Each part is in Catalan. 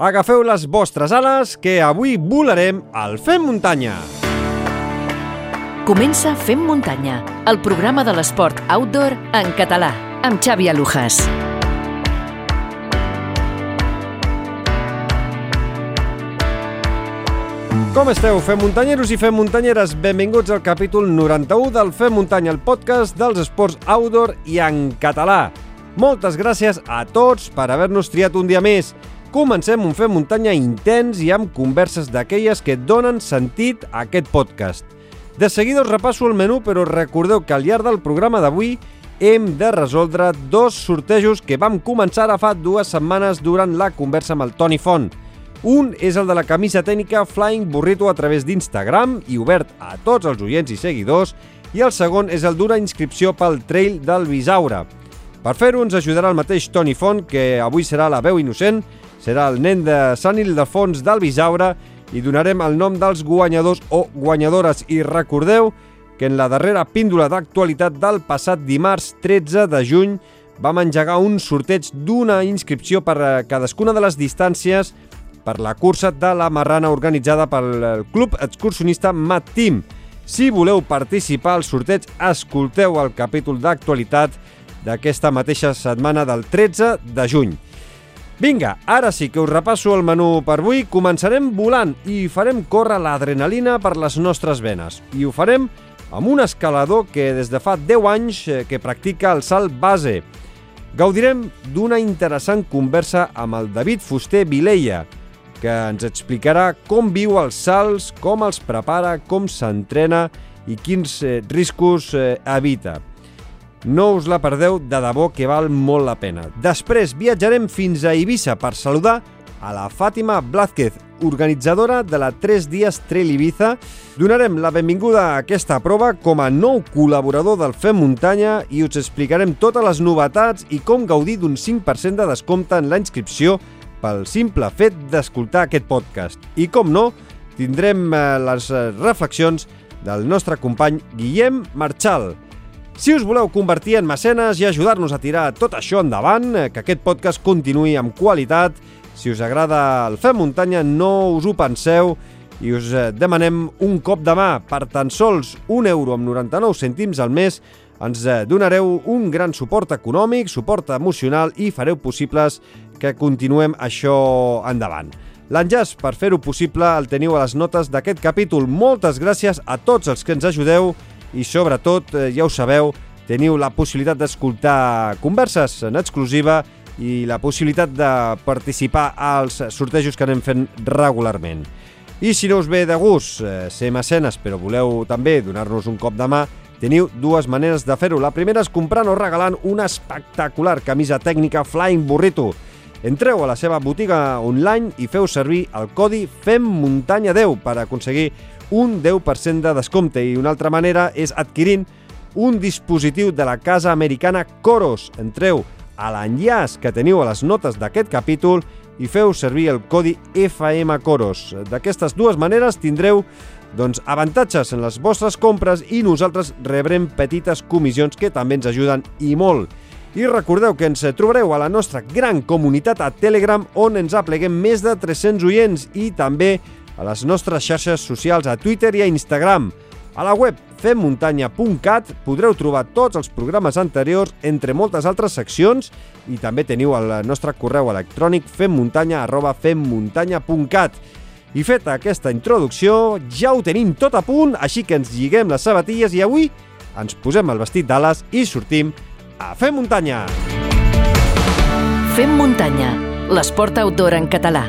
Agafeu les vostres ales, que avui volarem al Fem Muntanya. Comença Fem Muntanya, el programa de l'esport outdoor en català, amb Xavi Alujas. Com esteu, Fem Muntanyeros i Fem Muntanyeres? Benvinguts al capítol 91 del Fem Muntanya, el podcast dels esports outdoor i en català. Moltes gràcies a tots per haver-nos triat un dia més. Comencem un Fem Muntanya intens i amb converses d'aquelles que donen sentit a aquest podcast. De seguida us repasso el menú, però recordeu que al llarg del programa d'avui hem de resoldre dos sortejos que vam començar a fa dues setmanes durant la conversa amb el Toni Font. Un és el de la camisa tècnica Flying Burrito a través d'Instagram i obert a tots els oients i seguidors, i el segon és el d'una inscripció pel Trail del Bisaure. Per fer-ho ens ajudarà el mateix Toni Font, que avui serà la veu innocent, serà el nen de Sant Ildefons del Bisaure i donarem el nom dels guanyadors o guanyadores. I recordeu que en la darrera píndola d'actualitat del passat dimarts 13 de juny vam engegar un sorteig d'una inscripció per a cadascuna de les distàncies per la cursa de la Marrana organitzada pel Club Excursionista Mat Team. Si voleu participar al sorteig, escolteu el capítol d'actualitat d'aquesta mateixa setmana del 13 de juny. Vinga, ara sí que us repasso el menú per avui. Començarem volant i farem córrer l'adrenalina per les nostres venes. I ho farem amb un escalador que des de fa 10 anys eh, que practica el salt base. Gaudirem d'una interessant conversa amb el David Fuster Vilella, que ens explicarà com viu els salts, com els prepara, com s'entrena i quins eh, riscos eh, evita. No us la perdeu, de debò que val molt la pena. Després viatjarem fins a Eivissa per saludar a la Fàtima Blázquez, organitzadora de la 3 dies Trail Ibiza. Donarem la benvinguda a aquesta prova com a nou col·laborador del Fem Muntanya i us explicarem totes les novetats i com gaudir d'un 5% de descompte en la inscripció pel simple fet d'escoltar aquest podcast. I com no, tindrem eh, les eh, reflexions del nostre company Guillem Marchal. Si us voleu convertir en mecenes i ajudar-nos a tirar tot això endavant, eh, que aquest podcast continuï amb qualitat, si us agrada el Fem Muntanya, no us ho penseu i us eh, demanem un cop de mà per tan sols 1 euro amb 99 cèntims al mes ens eh, donareu un gran suport econòmic, suport emocional i fareu possibles que continuem això endavant. L'enllaç per fer-ho possible el teniu a les notes d'aquest capítol. Moltes gràcies a tots els que ens ajudeu i sobretot, eh, ja ho sabeu, teniu la possibilitat d'escoltar converses en exclusiva i la possibilitat de participar als sortejos que anem fent regularment. I si no us ve de gust eh, ser mecenes, però voleu també donar-nos un cop de mà, teniu dues maneres de fer-ho. La primera és comprant o regalant una espectacular camisa tècnica Flying Burrito. Entreu a la seva botiga online i feu servir el codi FEMMUNTANYA10 per aconseguir un 10% de descompte i una altra manera és adquirint un dispositiu de la casa americana Coros. Entreu a l'enllaç que teniu a les notes d'aquest capítol i feu servir el codi FM Coros. D'aquestes dues maneres tindreu doncs, avantatges en les vostres compres i nosaltres rebrem petites comissions que també ens ajuden i molt. I recordeu que ens trobareu a la nostra gran comunitat a Telegram on ens apleguem més de 300 oients i també a les nostres xarxes socials a Twitter i a Instagram. A la web femmuntanya.cat podreu trobar tots els programes anteriors, entre moltes altres seccions, i també teniu el nostre correu electrònic femmuntanya.femmuntanya.cat. I feta aquesta introducció, ja ho tenim tot a punt, així que ens lliguem les sabatilles i avui ens posem el vestit d'ales i sortim a Fem Muntanya! Fem Muntanya, l'esport outdoor en català.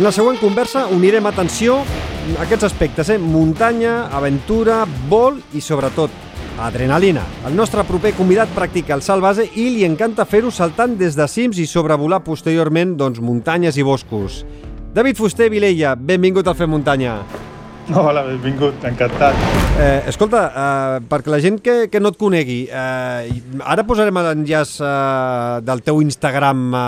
En la següent conversa unirem atenció a aquests aspectes, eh? muntanya, aventura, vol i sobretot adrenalina. El nostre proper convidat practica el salt base i li encanta fer-ho saltant des de cims i sobrevolar posteriorment doncs, muntanyes i boscos. David Fuster Vilella, benvingut al Fem Muntanya. Hola, benvingut, encantat. Eh, escolta, eh, perquè la gent que, que no et conegui, eh, ara posarem l'enllaç eh, del teu Instagram eh,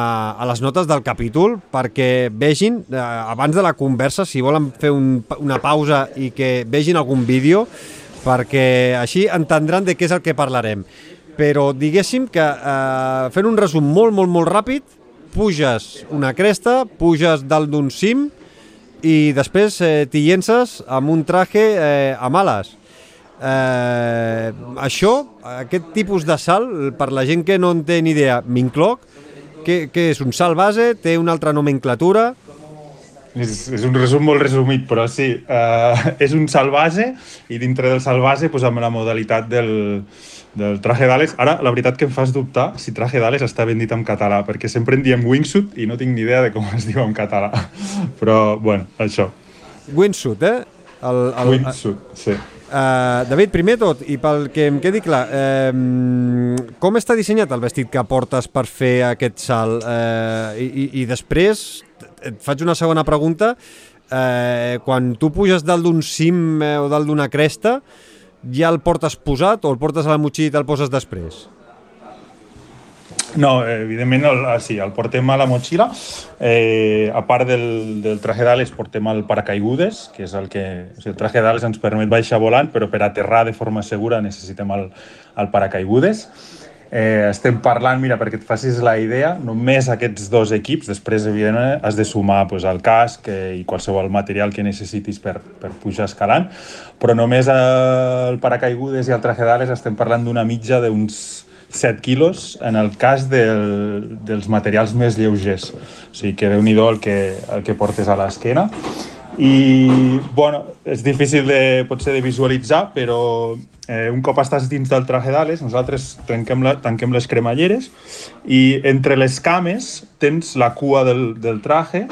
a les notes del capítol perquè vegin, eh, abans de la conversa, si volen fer un, una pausa i que vegin algun vídeo, perquè així entendran de què és el que parlarem. Però diguéssim que, eh, fent un resum molt, molt, molt ràpid, puges una cresta, puges dalt d'un cim, i després eh, t'hi llences amb un traje eh, amb ales. Eh, això, aquest tipus de salt, per la gent que no en té ni idea, m'incloc, que, que és un salt base, té una altra nomenclatura... És, és un resum molt resumit, però sí, eh, és un salt base i dintre del salt base pues, amb la modalitat del, del traje d'Àlex. Ara, la veritat que em fas dubtar si traje d'Àlex està ben dit en català, perquè sempre en diem wingsuit i no tinc ni idea de com es diu en català. Però, bueno, això. Wingsuit, eh? El, el, wingsuit, sí. Uh, David, primer tot, i pel que em quedi clar, uh, com està dissenyat el vestit que portes per fer aquest salt? Uh, i, i després et faig una segona pregunta. Uh, quan tu puges dalt d'un cim o dalt d'una cresta, ja el portes posat o el portes a la motxilla i te'l poses després? No, evidentment el, ah, sí, el portem a la motxilla. Eh, a part del, del traje d'ales portem el paracaigudes, que és el que... O sigui, el traje d'ales ens permet baixar volant, però per aterrar de forma segura necessitem el, el paracaigudes. Eh, estem parlant, mira, perquè et facis la idea, només aquests dos equips, després, evidentment, has de sumar pues, el casc eh, i qualsevol material que necessitis per, per pujar escalant, però només el paracaigudes i el traje d'ales estem parlant d'una mitja d'uns 7 quilos en el cas del, dels materials més lleugers. O sigui que déu nhi el, que, el que portes a l'esquena. I, bueno, és difícil de, potser de visualitzar, però eh, un cop estàs dins del traje d'ales, nosaltres tanquem, la, tanquem les cremalleres i entre les cames tens la cua del, del traje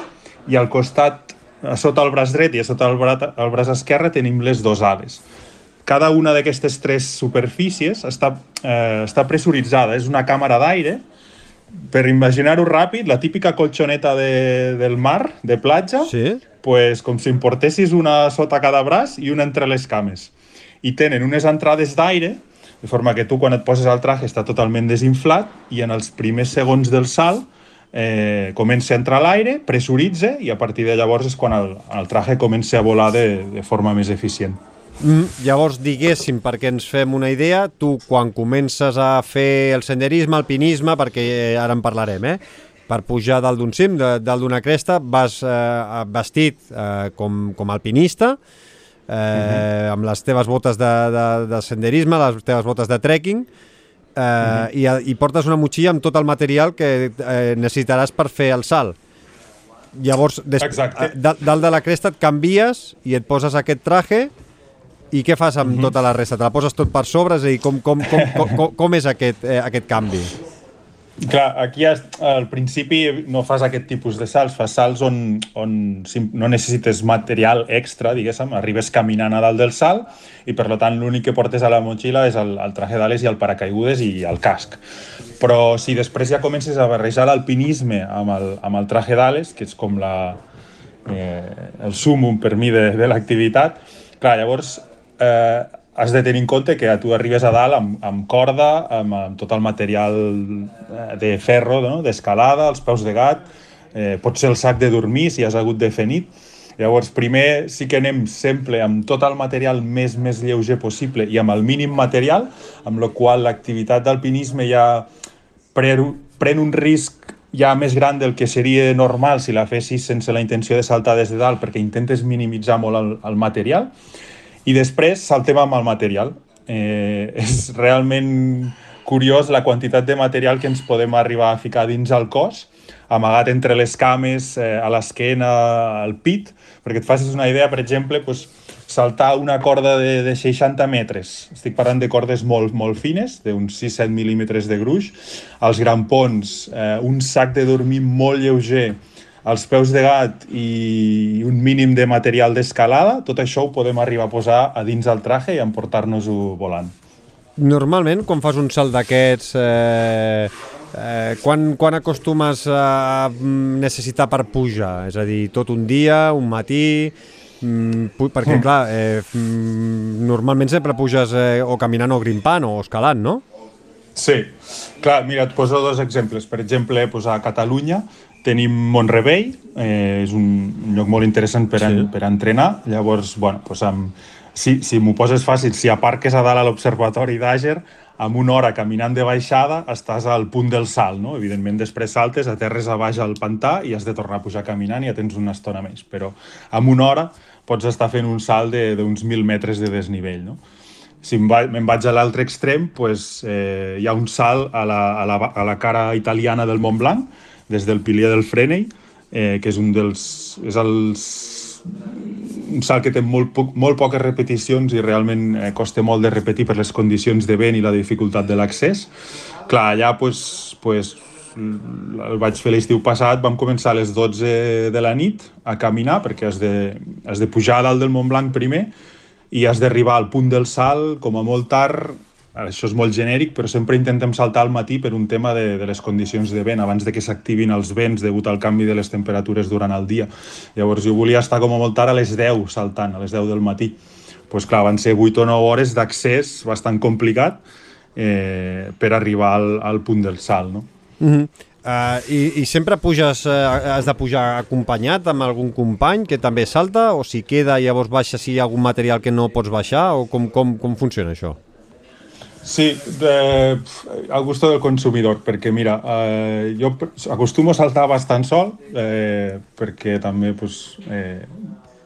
i al costat, a sota el braç dret i a sota el braç, el braç esquerre tenim les dues ales. Cada una d'aquestes tres superfícies està, eh, està pressuritzada, és una càmera d'aire per imaginar-ho ràpid, la típica colxoneta de, del mar, de platja, sí? pues, com si importessis una sota cada braç i una entre les cames. I tenen unes entrades d'aire, de forma que tu quan et poses al traje està totalment desinflat i en els primers segons del salt eh, comença a entrar l'aire, pressuritza i a partir de llavors és quan el, el traje comença a volar de, de forma més eficient. Mm, llavors, diguéssim, perquè ens fem una idea, tu quan comences a fer el senderisme, alpinisme, perquè ara en parlarem, eh? per pujar dalt d'un cim, dalt d'una cresta, vas eh, vestit eh, com, com alpinista, eh, uh -huh. amb les teves botes de, de, de senderisme, les teves botes de trekking, eh, uh -huh. i, i portes una motxilla amb tot el material que eh, necessitaràs per fer el salt. Llavors, des, eh, dalt de la cresta et canvies i et poses aquest traje i què fas amb uh -huh. tota la resta? Te la poses tot per sobre? És a dir, com, com, com, com, com, com és aquest, eh, aquest canvi? Clar, aquí al principi no fas aquest tipus de salts, fas salts on, on no necessites material extra, diguéssim, arribes caminant a dalt del salt i per tant l'únic que portes a la motxilla és el, el traje d'ales i el paracaigudes i el casc. Però si després ja comences a barrejar l'alpinisme amb, el, amb el traje d'ales, que és com la, eh, el sumum per mi de, de l'activitat, clar, llavors eh, has de tenir en compte que tu arribes a dalt amb, amb corda, amb, amb tot el material eh, de ferro, no? d'escalada, els peus de gat, eh, pot ser el sac de dormir si has hagut de fer nit. Llavors, primer sí que anem sempre amb tot el material més més lleuger possible i amb el mínim material, amb la qual l'activitat d'alpinisme ja pren, un risc ja més gran del que seria normal si la fessis sense la intenció de saltar des de dalt perquè intentes minimitzar molt el, el material i després saltem amb el material. Eh, és realment curiós la quantitat de material que ens podem arribar a ficar dins el cos, amagat entre les cames, eh, a l'esquena, al pit, perquè et facis una idea, per exemple, pues, saltar una corda de, de 60 metres. Estic parlant de cordes molt, molt fines, d'uns 6-7 mil·límetres de gruix, els grampons, eh, un sac de dormir molt lleuger, els peus de gat i un mínim de material d'escalada, tot això ho podem arribar a posar a dins el traje i emportar-nos-ho volant. Normalment, quan fas un salt d'aquests, eh, eh, quan, quan acostumes a necessitar per pujar? És a dir, tot un dia, un matí... Mm, perquè, Mm. clar, eh, mm, normalment sempre puges eh, o caminant o grimpant o escalant, no? Sí, clar, mira, et poso dos exemples. Per exemple, pues, a Catalunya tenim Montrevell, eh, és un lloc molt interessant per, Sí. sí. per entrenar. Llavors, bueno, pues, amb, si, si m'ho poses fàcil, si aparques a dalt a l'Observatori d'Àger, amb una hora caminant de baixada estàs al punt del salt, no? Evidentment, després saltes, aterres a baix al pantà i has de tornar a pujar caminant i ja tens una estona més. Però amb una hora pots estar fent un salt de- d'uns 1.000 metres de desnivell, no? si em va, me'n vaig a l'altre extrem, pues, eh, hi ha un salt a la, a, la, a la cara italiana del Mont Blanc, des del Pilier del Freney, eh, que és un dels... És els, un salt que té molt, poc, molt poques repeticions i realment eh, costa molt de repetir per les condicions de vent i la dificultat de l'accés. Clar, allà pues, pues, el vaig fer l'estiu passat, vam començar a les 12 de la nit a caminar perquè has de, has de pujar a dalt del Mont Blanc primer i has d'arribar al punt del salt com a molt tard això és molt genèric, però sempre intentem saltar al matí per un tema de, de les condicions de vent, abans de que s'activin els vents degut al canvi de les temperatures durant el dia. Llavors jo volia estar com a molt tard a les 10 saltant, a les 10 del matí. Doncs pues, clar, van ser 8 o 9 hores d'accés bastant complicat eh, per arribar al, al punt del salt, no? Mm -hmm. uh, i, I sempre puges, uh, has de pujar acompanyat amb algun company que també salta o si queda i llavors baixa si hi ha algun material que no pots baixar o com, com, com funciona això? Sí, de, al gusto del consumidor, perquè mira, eh, jo acostumo a saltar bastant sol, eh, perquè també pues, eh,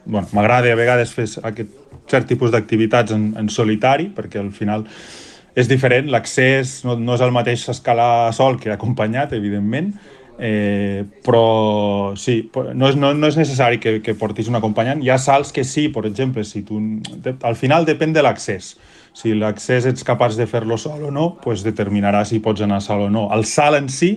bueno, m'agrada a vegades fer aquest cert tipus d'activitats en, en solitari, perquè al final és diferent, l'accés no, no és el mateix escalar sol que acompanyat, evidentment, eh, però sí, no és, no, no és necessari que, que portis un acompanyant. Hi ha salts que sí, per exemple, si tu, al final depèn de l'accés. Si l'accés ets capaç de fer-lo sol o no, pues determinarà si pots anar sol o no. El salt en si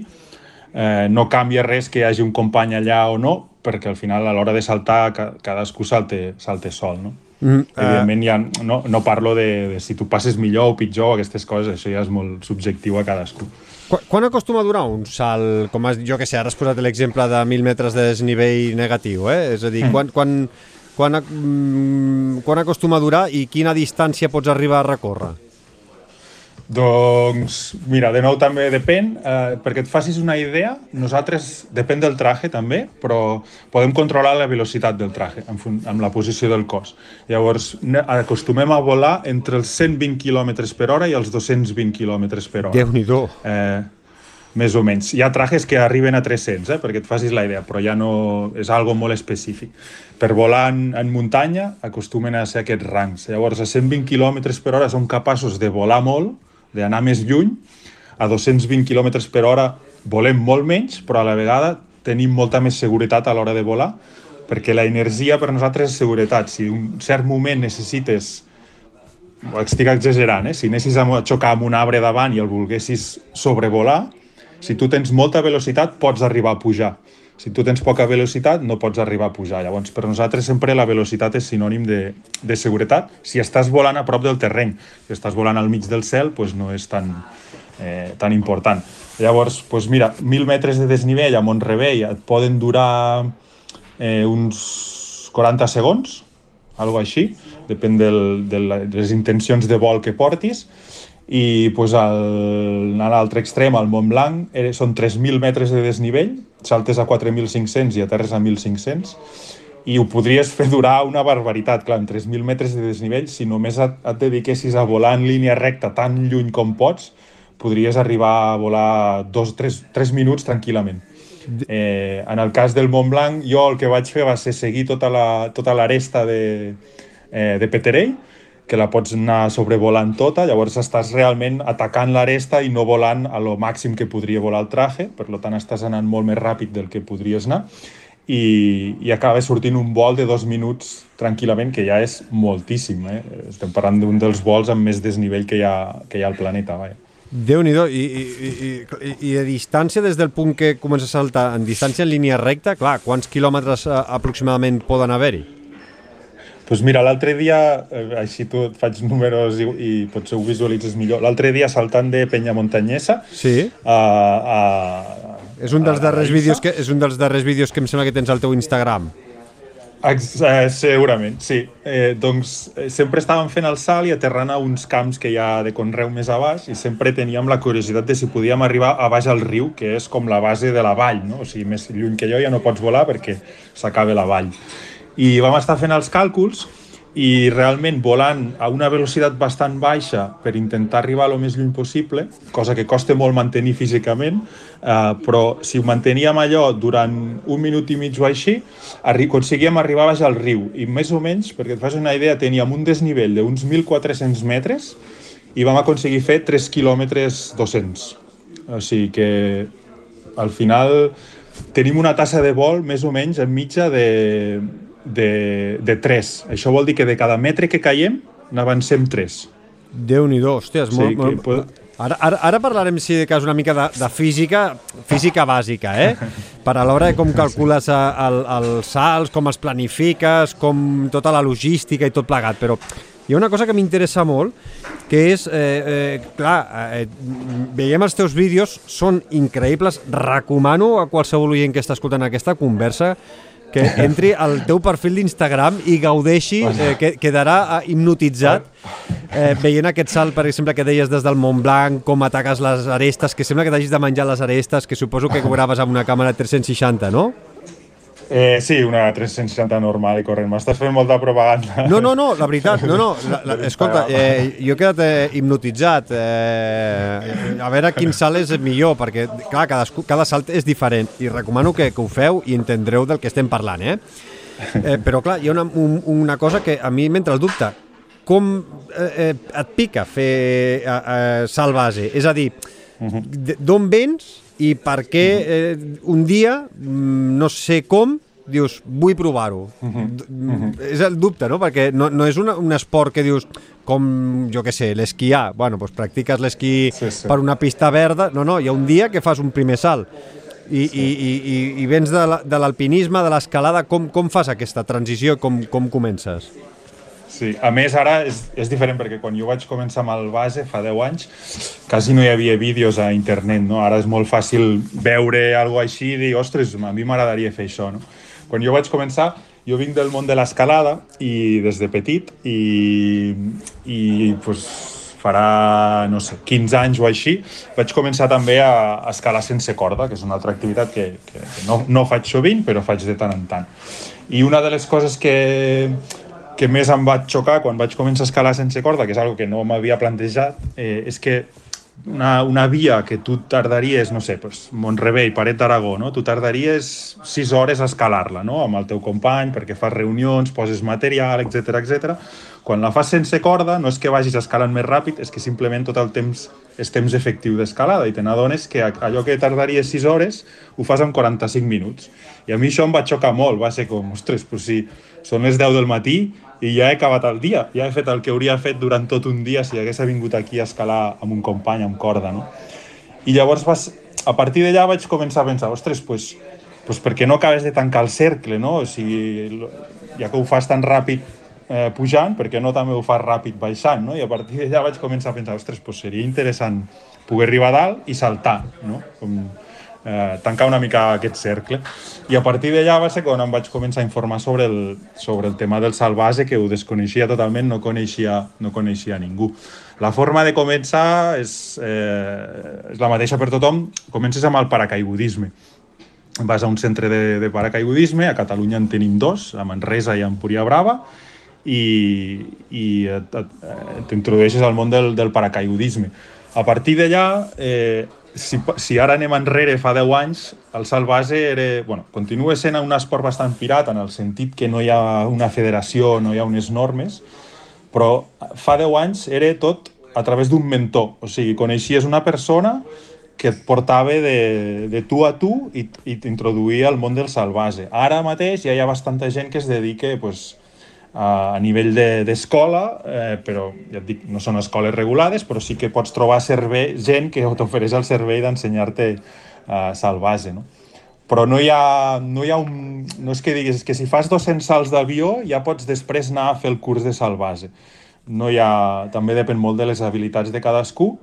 eh, no canvia res que hi hagi un company allà o no, perquè al final a l'hora de saltar cadascú salte, salte sol, no? Mm, uh... Evidentment ja no, no parlo de, de si tu passes millor o pitjor, aquestes coses, això ja és molt subjectiu a cadascú. Quan, quan acostuma a durar un salt, com has, jo que sé, ara has posat l'exemple de 1.000 metres de desnivell negatiu, eh? És a dir, mm. quan, quan, quan, mm, quan acostuma a durar i quina distància pots arribar a recórrer? Doncs, mira, de nou també depèn, eh, perquè et facis una idea, nosaltres, depèn del traje també, però podem controlar la velocitat del traje amb, amb la posició del cos. Llavors, acostumem a volar entre els 120 km per hora i els 220 km per hora. Déu-n'hi-do. Eh, més o menys. Hi ha trajes que arriben a 300, eh, perquè et facis la idea, però ja no és algo molt específic. Per volar en, en muntanya acostumen a ser aquests rangs. Llavors, a 120 km per hora són capaços de volar molt, d'anar més lluny, a 220 km per hora volem molt menys, però a la vegada tenim molta més seguretat a l'hora de volar, perquè la energia per nosaltres és seguretat. Si un cert moment necessites estic exagerant, eh? si anessis a xocar amb un arbre davant i el volguessis sobrevolar, si tu tens molta velocitat pots arribar a pujar. Si tu tens poca velocitat no pots arribar a pujar. Llavors, per nosaltres sempre la velocitat és sinònim de, de seguretat si estàs volant a prop del terreny. Si estàs volant al mig del cel, doncs no és tan, eh, tan important. Llavors, doncs mira, 1.000 metres de desnivell a Montrevell et poden durar eh, uns 40 segons, algo així, depèn del, de les intencions de vol que portis, i pues, al, a l'altre extrem, al Mont Blanc, eh, són 3.000 metres de desnivell, saltes a 4.500 i aterres a 1.500, i ho podries fer durar una barbaritat, clar, en 3.000 metres de desnivell, si només et, et dediquessis a volar en línia recta tan lluny com pots, podries arribar a volar dos, tres, tres minuts tranquil·lament. Eh, en el cas del Mont Blanc, jo el que vaig fer va ser seguir tota la, tota l'aresta de, eh, de Peterell, que la pots anar sobrevolant tota, llavors estàs realment atacant l'aresta i no volant a lo màxim que podria volar el traje, per tant estàs anant molt més ràpid del que podries anar i, i acaba sortint un vol de dos minuts tranquil·lament, que ja és moltíssim. Eh? Estem parlant d'un dels vols amb més desnivell que hi ha, que hi ha al planeta. Vaja. Déu-n'hi-do, I, i, i, i, a distància des del punt que comença a saltar, en distància en línia recta, clar, quants quilòmetres eh, aproximadament poden haver-hi? Doncs pues mira, l'altre dia, eh, així tu et faig números i, i potser ho visualitzes millor, l'altre dia saltant de Penya Montanyesa sí. a, a, és un dels darrers vídeos que és un dels darrers vídeos que em sembla que tens al teu Instagram. Ex eh, segurament, sí. Eh, doncs eh, sempre estàvem fent el salt i aterrant a uns camps que hi ha de conreu més a baix i sempre teníem la curiositat de si podíem arribar a baix al riu, que és com la base de la vall, no? O sigui, més lluny que jo ja no pots volar perquè s'acaba la vall. I vam estar fent els càlculs i realment volant a una velocitat bastant baixa per intentar arribar el més lluny possible, cosa que costa molt mantenir físicament, eh, però si ho manteníem allò durant un minut i mig o així, arri aconseguíem arribar baix al riu i més o menys, perquè et fas una idea, teníem un desnivell d'uns 1.400 metres i vam aconseguir fer 3 quilòmetres 200. O sigui que al final tenim una tassa de vol més o menys en mitja de de, de 3. Això vol dir que de cada metre que caiem n'avancem 3. Déu-n'hi-do, hòstia, és sí, molt... molt... Pot... Ara, ara, ara parlarem, si de cas, una mica de, de física, física bàsica, eh? Per a l'hora de com calcules el, els salts, com els planifiques, com tota la logística i tot plegat, però hi ha una cosa que m'interessa molt, que és, eh, eh, clar, eh, veiem els teus vídeos, són increïbles, recomano a qualsevol oient que està escoltant aquesta conversa que entri al teu perfil d'Instagram i gaudeixi, eh, que quedarà eh, hipnotitzat eh, veient aquest salt, per exemple, que deies des del Mont Blanc, com ataques les arestes, que sembla que t'hagis de menjar les arestes, que suposo que graves amb una càmera 360, no? Eh, sí, una 360 normal i corrent. M'estàs fent molta propaganda. No, no, no, la veritat, no, no. La, la, escolta, eh, jo he quedat eh, hipnotitzat. Eh, a veure quin salt és millor, perquè, clar, cadascú, cada salt és diferent i recomano que, que ho feu i entendreu del que estem parlant, eh? eh però, clar, hi ha una, un, una cosa que a mi m'entra el dubte. Com eh, eh, et pica fer eh, eh, salt base? És a dir, d'on vens i per què eh, un dia, mm, no sé com, dius, vull provar-ho. Uh -huh. Uh -huh. És el dubte, no? Perquè no, no és una, un esport que dius, com, jo que sé, l'esquiar. Bueno, doncs practiques l'esquí sí, sí. per una pista verda. No, no, hi ha un dia que fas un primer salt. I, sí. i, i, i vens de l'alpinisme, de l'escalada, com, com fas aquesta transició, com, com comences? Sí, a més ara és, és diferent perquè quan jo vaig començar amb el base fa 10 anys quasi no hi havia vídeos a internet, no? Ara és molt fàcil veure alguna així i dir, ostres, a mi m'agradaria fer això, no? Quan jo vaig començar, jo vinc del món de l'escalada i des de petit i, i pues, farà, no sé, 15 anys o així, vaig començar també a, escalar sense corda, que és una altra activitat que, que, que no, no faig sovint, però faig de tant en tant. I una de les coses que, que més em va xocar quan vaig començar a escalar sense corda, que és algo que no m'havia plantejat, eh, és que una, una via que tu tardaries, no sé, pues, Montrebell, Paret d'Aragó, no? tu tardaries 6 hores a escalar-la no? amb el teu company perquè fas reunions, poses material, etc etc. Quan la fas sense corda, no és que vagis escalant més ràpid, és que simplement tot el temps és temps efectiu d'escalada i te n'adones que allò que tardaries 6 hores ho fas en 45 minuts. I a mi això em va xocar molt, va ser com, ostres, però si són les 10 del matí i ja he acabat el dia, ja he fet el que hauria fet durant tot un dia si hagués vingut aquí a escalar amb un company, amb corda, no? I llavors vas, a partir d'allà vaig començar a pensar, ostres, pues, pues per què no acabes de tancar el cercle, no? O sigui, ja que ho fas tan ràpid eh, pujant, per què no també ho fas ràpid baixant, no? I a partir d'allà vaig començar a pensar, ostres, pues seria interessant poder arribar a dalt i saltar, no? Com, eh, tancar una mica aquest cercle. I a partir d'allà va ser quan em vaig començar a informar sobre el, sobre el tema del salt base, que ho desconeixia totalment, no coneixia, no coneixia ningú. La forma de començar és, eh, és la mateixa per tothom. Comences amb el paracaigudisme. Vas a un centre de, de paracaigudisme, a Catalunya en tenim dos, a Manresa i a Empúria Brava, i, i t'introdueixes al món del, del paracaigudisme. A partir d'allà, eh, si, si ara anem enrere fa 10 anys, el salt base era, bueno, continua sent un esport bastant pirata en el sentit que no hi ha una federació, no hi ha unes normes, però fa 10 anys era tot a través d'un mentor, o sigui, coneixies una persona que et portava de, de tu a tu i, i t'introduïa al món del base. Ara mateix ja hi ha bastanta gent que es dedica pues, a nivell d'escola, de, eh, però ja et dic, no són escoles regulades, però sí que pots trobar servei, gent que t'ofereix el servei d'ensenyar-te eh, salt base, no? Però no hi ha, no hi ha un... No és que diguis que si fas 200 salts d'avió ja pots després anar a fer el curs de salt base. No hi ha... També depèn molt de les habilitats de cadascú,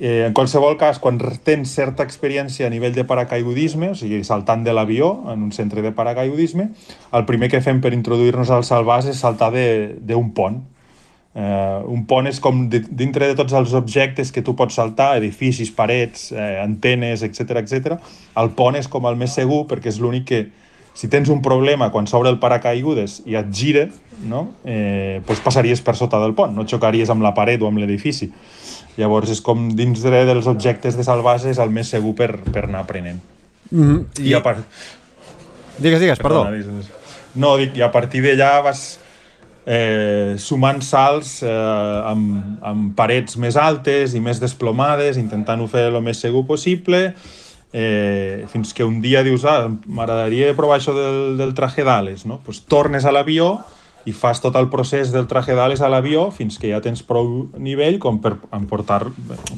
Eh, en qualsevol cas, quan tens certa experiència a nivell de paracaigudisme, o sigui, saltant de l'avió en un centre de paracaigudisme, el primer que fem per introduir-nos al salvàs és saltar d'un pont. Eh, un pont és com dintre de tots els objectes que tu pots saltar, edificis, parets, eh, antenes, etc etc. el pont és com el més segur perquè és l'únic que, si tens un problema quan s'obre el paracaigudes i et gira, no? eh, doncs passaries per sota del pont, no xocaries amb la paret o amb l'edifici. Llavors és com dins de, dels objectes de salvage és el més segur per, per anar aprenent. Mm -hmm. I, I a part... Digues, digues, perdó. perdó. No, dic, i a partir d'allà vas eh, sumant salts eh, amb, amb parets més altes i més desplomades, intentant-ho fer el més segur possible, eh, fins que un dia dius, ah, m'agradaria provar això del, del traje d'ales, no? Pues tornes a l'avió i fas tot el procés del traje d'ales a l'avió fins que ja tens prou nivell com per, portar,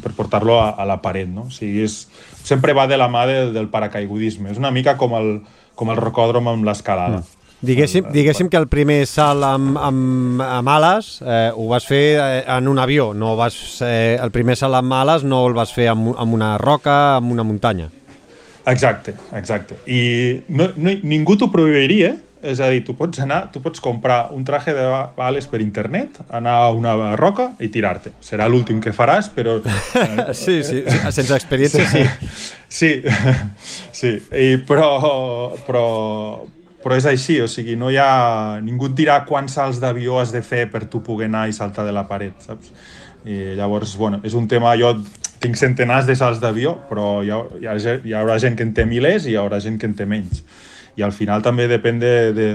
per portar-lo a, a la paret. No? O sigui, és, sempre va de la mà del, del paracaigudisme. És una mica com el, com el rocòdrom amb l'escalada. Mm. Diguéssim, diguéssim que el primer salt amb, amb, amb ales eh, ho vas fer eh, en un avió, no vas, eh, el primer salt amb ales no el vas fer amb, amb una roca, amb una muntanya. Exacte, exacte. I no, no, ningú t'ho prohibiria, és a dir, tu pots anar, tu pots comprar un traje de bales per internet, anar a una roca i tirar-te. Serà l'últim que faràs, però... sí, sí, sense experiència sí. Sí, sí, I, però, però, però és així, o sigui, no hi ha... Ningú et dirà quants salts d'avió has de fer per tu poder anar i saltar de la paret, saps? I llavors, bueno, és un tema... Jo tinc centenars de salts d'avió, però hi, ha, hi, ha, hi haurà gent que en té milers i hi haurà gent que en té menys i al final també depèn de, de,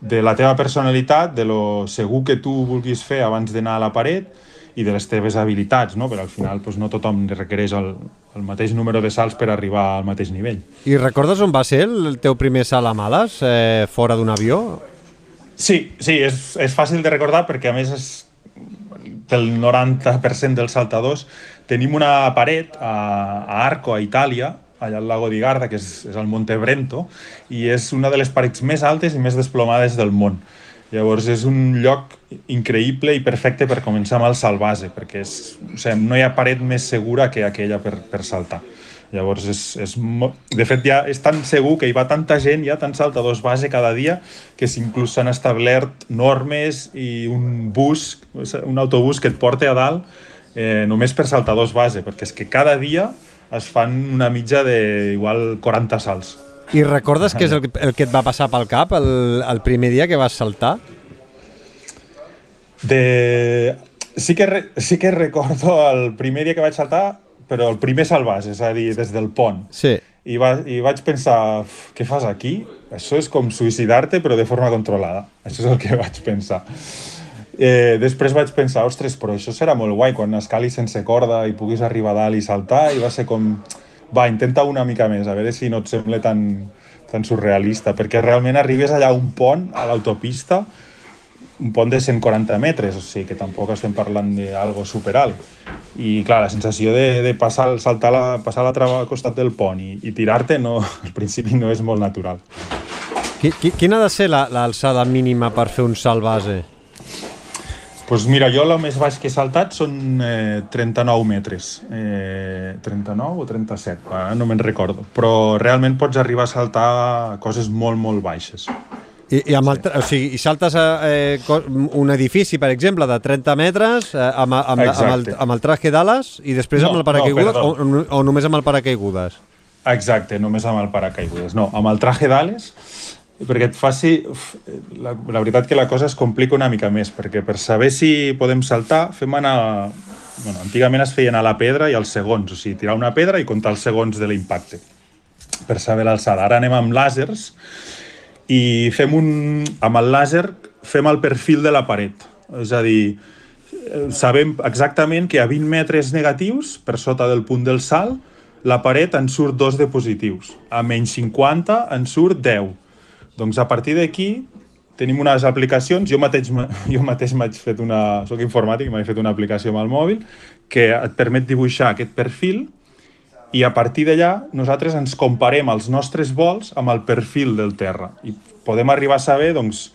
de la teva personalitat, de lo segur que tu vulguis fer abans d'anar a la paret i de les teves habilitats, no? perquè al final doncs, no tothom requereix el, el mateix número de salts per arribar al mateix nivell. I recordes on va ser el teu primer salt a males, eh, fora d'un avió? Sí, sí, és, és fàcil de recordar perquè a més és pel 90% dels saltadors tenim una paret a, a Arco, a Itàlia, allà al lago di Garda, que és, és el Monte Brento, i és una de les parets més altes i més desplomades del món. Llavors és un lloc increïble i perfecte per començar amb el salvase, perquè és, o sigui, no hi ha paret més segura que aquella per, per saltar. Llavors, és, és, de fet, ja és tan segur que hi va tanta gent, hi ha tants saltadors base cada dia, que inclús s'han establert normes i un bus, un autobús que et porta a dalt eh, només per saltadors base, perquè és que cada dia es fan una mitja de igual 40 salts. I recordes què és el, el que et va passar pel cap el, el primer dia que vas saltar? De... Sí, que re... sí que recordo el primer dia que vaig saltar, però el primer salvàs, és a dir, des del pont. Sí. I, va, I vaig pensar, què fas aquí? Això és com suïcidar-te, però de forma controlada. Això és el que vaig pensar. Eh, després vaig pensar, ostres, però això serà molt guai quan escali sense corda i puguis arribar dalt i saltar i va ser com, va, intenta una mica més, a veure si no et sembla tan, tan surrealista, perquè realment arribes allà a un pont, a l'autopista, un pont de 140 metres, o sigui que tampoc estem parlant d'algo superalt. I clar, la sensació de, de passar, saltar la, passar l'altre costat del pont i, i tirar-te no, al principi no és molt natural. Quina ha de ser l'alçada la, mínima per fer un salt base? Pues mira, jo el més baix que he saltat són eh, 39 metres. Eh, 39 o 37, ara no me'n recordo. Però realment pots arribar a saltar coses molt, molt baixes. I, i, amb el, o sigui, i saltes a eh, un edifici, per exemple, de 30 metres eh, amb, amb, amb, el, amb el traje d'ales i després no, amb el paracaigudes no, o, o només amb el paracaigudes? Exacte, només amb el paracaigudes. No, amb el traje d'ales perquè et faci... La, la veritat que la cosa es complica una mica més, perquè per saber si podem saltar, fem anar... Bueno, antigament es feien a la pedra i als segons, o sigui, tirar una pedra i comptar els segons de l'impacte, per saber l'alçada. Ara anem amb làsers i fem un... Amb el làser fem el perfil de la paret. És a dir, sabem exactament que a 20 metres negatius, per sota del punt del salt, la paret en surt dos de positius. A menys 50 en surt 10 doncs a partir d'aquí tenim unes aplicacions, jo mateix, jo mateix m'haig fet una... soc informàtic, m'he fet una aplicació amb el mòbil que et permet dibuixar aquest perfil i a partir d'allà nosaltres ens comparem els nostres vols amb el perfil del terra i podem arribar a saber doncs,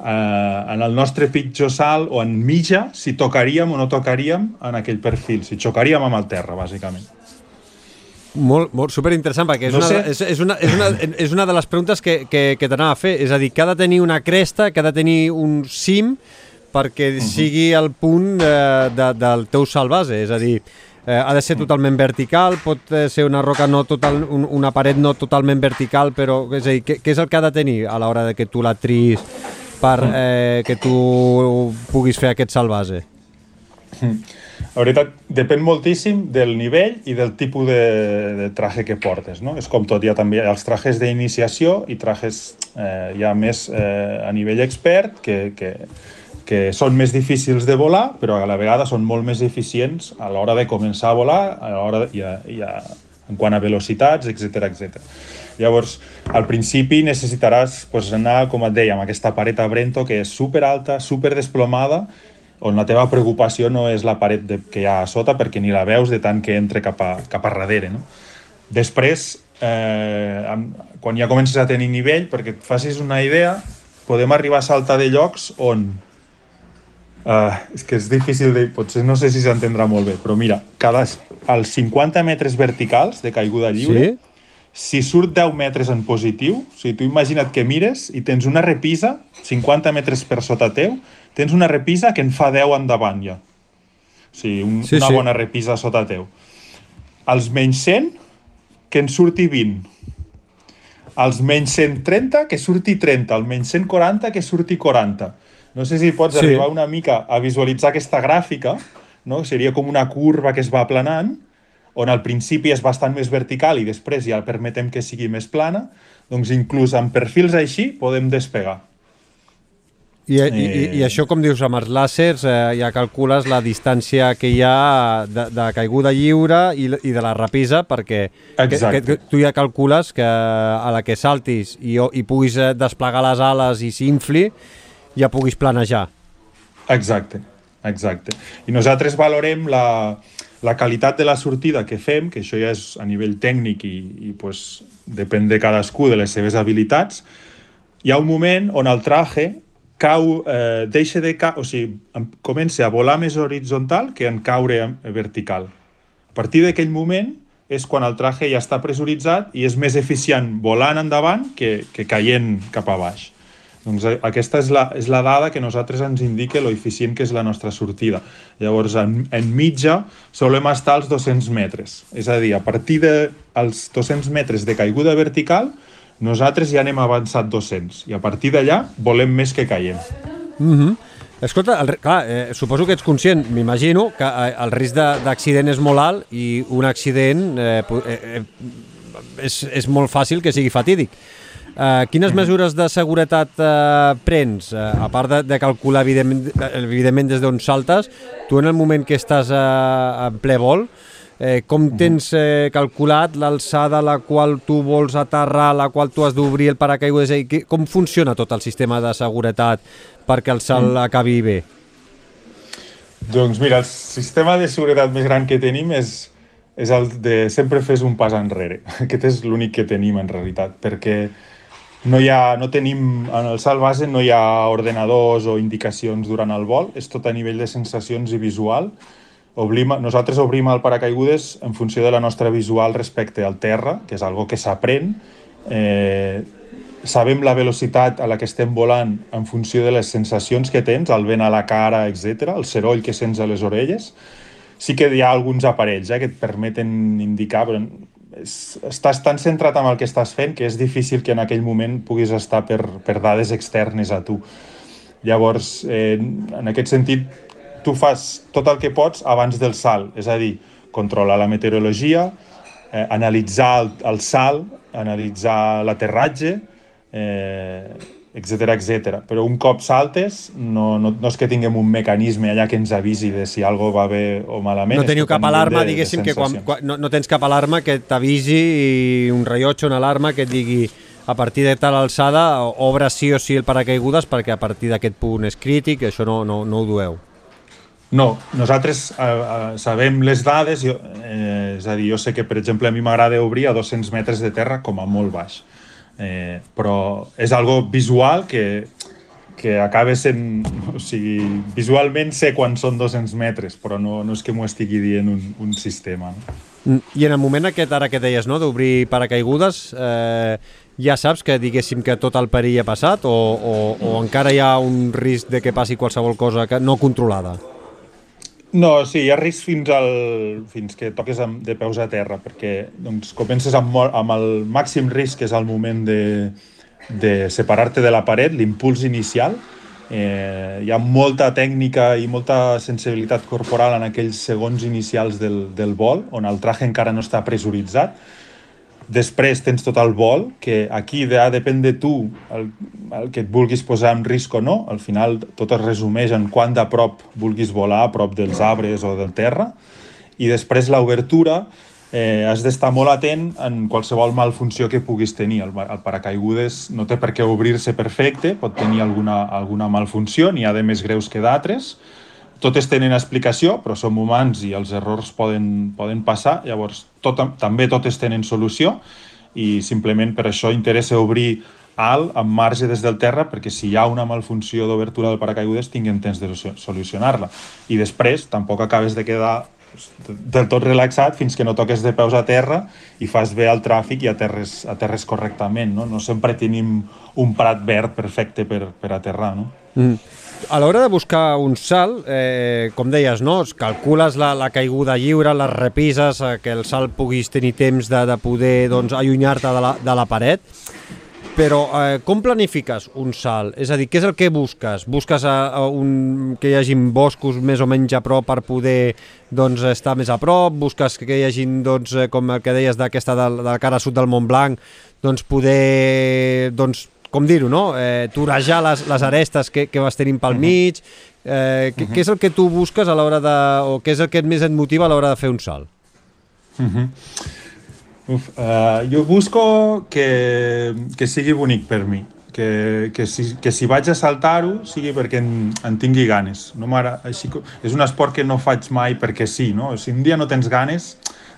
eh, en el nostre pitjor salt o en mitja, si tocaríem o no tocaríem en aquell perfil, si xocaríem amb el terra, bàsicament. Molt, molt superinteressant, perquè és, No una, sé. és, és, una, és, una, és una de les preguntes que, que, que t'anava a fer. És a dir, que ha de tenir una cresta, que ha de tenir un cim perquè sigui el punt eh, de, del teu salt base. És a dir, eh, ha de ser totalment vertical, pot eh, ser una roca no total, un, una paret no totalment vertical, però és a dir, què, què és el que ha de tenir a l'hora de que tu la tris per eh, que tu puguis fer aquest salt base? La veritat, depèn moltíssim del nivell i del tipus de, de traje que portes, no? És com tot, hi ha també els trajes d'iniciació i trajes eh, ja més eh, a nivell expert que, que, que són més difícils de volar, però a la vegada són molt més eficients a l'hora de començar a volar, a l'hora i a, i en quant a velocitats, etc etc. Llavors, al principi necessitaràs pues, anar, com et deia, amb aquesta paret a Brento que és super alta, super desplomada, on la teva preocupació no és la paret de, que hi ha a sota perquè ni la veus de tant que entre cap a, cap a darrere. No? Després, eh, amb, quan ja comences a tenir nivell, perquè et facis una idea, podem arribar a saltar de llocs on Uh, és que és difícil de... Potser no sé si s'entendrà molt bé, però mira, cada, als 50 metres verticals de caiguda lliure, Sí? Si surt 10 metres en positiu, o sigui, tu imagina't que mires i tens una repisa, 50 metres per sota teu, tens una repisa que en fa 10 endavant ja. O sigui, un, Sí, una sí. bona repisa sota teu. Els menys 100, que en surti 20. Els menys 130, que surti 30. El menys 140, que surti 40. No sé si pots sí. arribar una mica a visualitzar aquesta gràfica, no? seria com una curva que es va aplanant, on al principi és bastant més vertical i després ja permetem que sigui més plana, doncs inclús amb perfils així podem despegar. I, i, i, Eh. I això, com dius, amb els làsers eh, ja calcules la distància que hi ha de, de caiguda lliure i, i de la rapisa, perquè que, Exacte. que, tu ja calcules que a la que saltis i, i puguis eh, desplegar les ales i s'infli, ja puguis planejar. Exacte, exacte. I nosaltres valorem la, la qualitat de la sortida que fem, que això ja és a nivell tècnic i, i pues, depèn de cadascú, de les seves habilitats. Hi ha un moment on el traje cau, eh, deixa de ca... o sigui, comença a volar més horitzontal que en caure vertical. A partir d'aquell moment és quan el traje ja està pressuritzat i és més eficient volant endavant que, que caient cap a baix. Doncs eh, aquesta és la, és la dada que nosaltres ens indica eficient que és la nostra sortida. Llavors, en, en mitja, solem estar als 200 metres. És a dir, a partir dels 200 metres de caiguda vertical, nosaltres ja anem avançat 200. I a partir d'allà, volem més que caiem. Mm -hmm. Escolta, el, clar, eh, suposo que ets conscient, m'imagino, que eh, el risc de- d'accident és molt alt i un accident eh, eh, eh, és, és molt fàcil que sigui fatídic. Uh, quines mesures de seguretat uh, prens? Uh, a part de, de calcular, evidentment, evidentment des d'on saltes, tu en el moment que estàs uh, en ple vol, eh, com tens eh, calculat l'alçada a la qual tu vols aterrar, a la qual tu has d'obrir el paracaigudes? I com funciona tot el sistema de seguretat perquè el salt acabi bé? Doncs mira, el sistema de seguretat més gran que tenim és, és el de sempre fes un pas enrere. Aquest és l'únic que tenim en realitat, perquè no, hi ha, no tenim, en el salt base no hi ha ordenadors o indicacions durant el vol, és tot a nivell de sensacions i visual. Oblim, nosaltres obrim el paracaigudes en funció de la nostra visual respecte al terra, que és algo que s'aprèn. Eh, sabem la velocitat a la que estem volant en funció de les sensacions que tens, el vent a la cara, etc, el seroll que sents a les orelles. Sí que hi ha alguns aparells eh, que et permeten indicar, però estàs tan centrat en el que estàs fent que és difícil que en aquell moment puguis estar per, per dades externes a tu. Llavors, eh, en aquest sentit, tu fas tot el que pots abans del salt, és a dir, controlar la meteorologia, eh, analitzar el, el salt, analitzar l'aterratge, eh, etc etc. Però un cop saltes, no, no, no és que tinguem un mecanisme allà que ens avisi de si algo va bé o malament. No teniu cap alarma, de- de diguéssim, que quan, quan no, no tens cap alarma que t'avisi i un rellotge, una alarma que et digui a partir de tal alçada obre sí o sí el paracaigudes perquè a partir d'aquest punt és crític, això no, no, no ho dueu. No, nosaltres eh, eh, sabem les dades, jo, eh, és a dir, jo sé que, per exemple, a mi m'agrada obrir a 200 metres de terra com a molt baix. Eh, però és algo visual que que acaba sent... O sigui, visualment sé quan són 200 metres, però no, no és que m'ho estigui dient un, un sistema. No? Mm, I en el moment aquest, ara que deies, no, d'obrir paracaigudes, eh, ja saps que diguéssim que tot el perill ha passat o, o, o encara hi ha un risc de que passi qualsevol cosa que no controlada? No, sí, hi ha risc fins, al, fins que toques amb, de peus a terra, perquè doncs, comences amb, amb el màxim risc, que és el moment de, de separar-te de la paret, l'impuls inicial, Eh, hi ha molta tècnica i molta sensibilitat corporal en aquells segons inicials del, del vol, on el traje encara no està pressuritzat. Després tens tot el vol, que aquí ja depèn de tu el, el que et vulguis posar en risc o no. Al final tot es resumeix en quant de prop vulguis volar, a prop dels arbres o del terra. I després l'obertura, eh, has d'estar molt atent en qualsevol malfunció que puguis tenir. El, el paracaigudes no té per què obrir-se perfecte, pot tenir alguna, alguna malfunció, n'hi ha de més greus que d'altres. Totes tenen explicació, però som humans i els errors poden, poden passar, llavors tot, també totes tenen solució i simplement per això interessa obrir alt, amb marge des del terra, perquè si hi ha una malfunció d'obertura del paracaigudes tinguin temps de solucionar-la. I després tampoc acabes de quedar del tot relaxat fins que no toques de peus a terra i fas bé el tràfic i aterres, aterres correctament. No, no sempre tenim un prat verd perfecte per, per aterrar. No? Mm. A l'hora de buscar un salt, eh, com deies, no? calcules la, la caiguda lliure, les repises, eh, que el salt puguis tenir temps de, de poder doncs, allunyar-te de, la, de la paret però eh, com planifiques un salt? És a dir, què és el que busques? Busques a, a un, que hi hagin boscos més o menys a prop per poder doncs, estar més a prop? Busques que hi hagin, doncs, eh, com el que deies d'aquesta de, de la cara sud del Mont Blanc, doncs poder, doncs, com dir-ho, no? Eh, torejar les, les arestes que, que vas tenint pel mig. Eh, què, què és el que tu busques a l'hora de... o què és el que més et motiva a l'hora de fer un salt? Uh. -huh. Uf, uh, jo busco que, que sigui bonic per mi, que, que, si, que si vaig a saltar-ho sigui perquè en, en tingui ganes. No així, és un esport que no faig mai perquè sí, no? Si un dia no tens ganes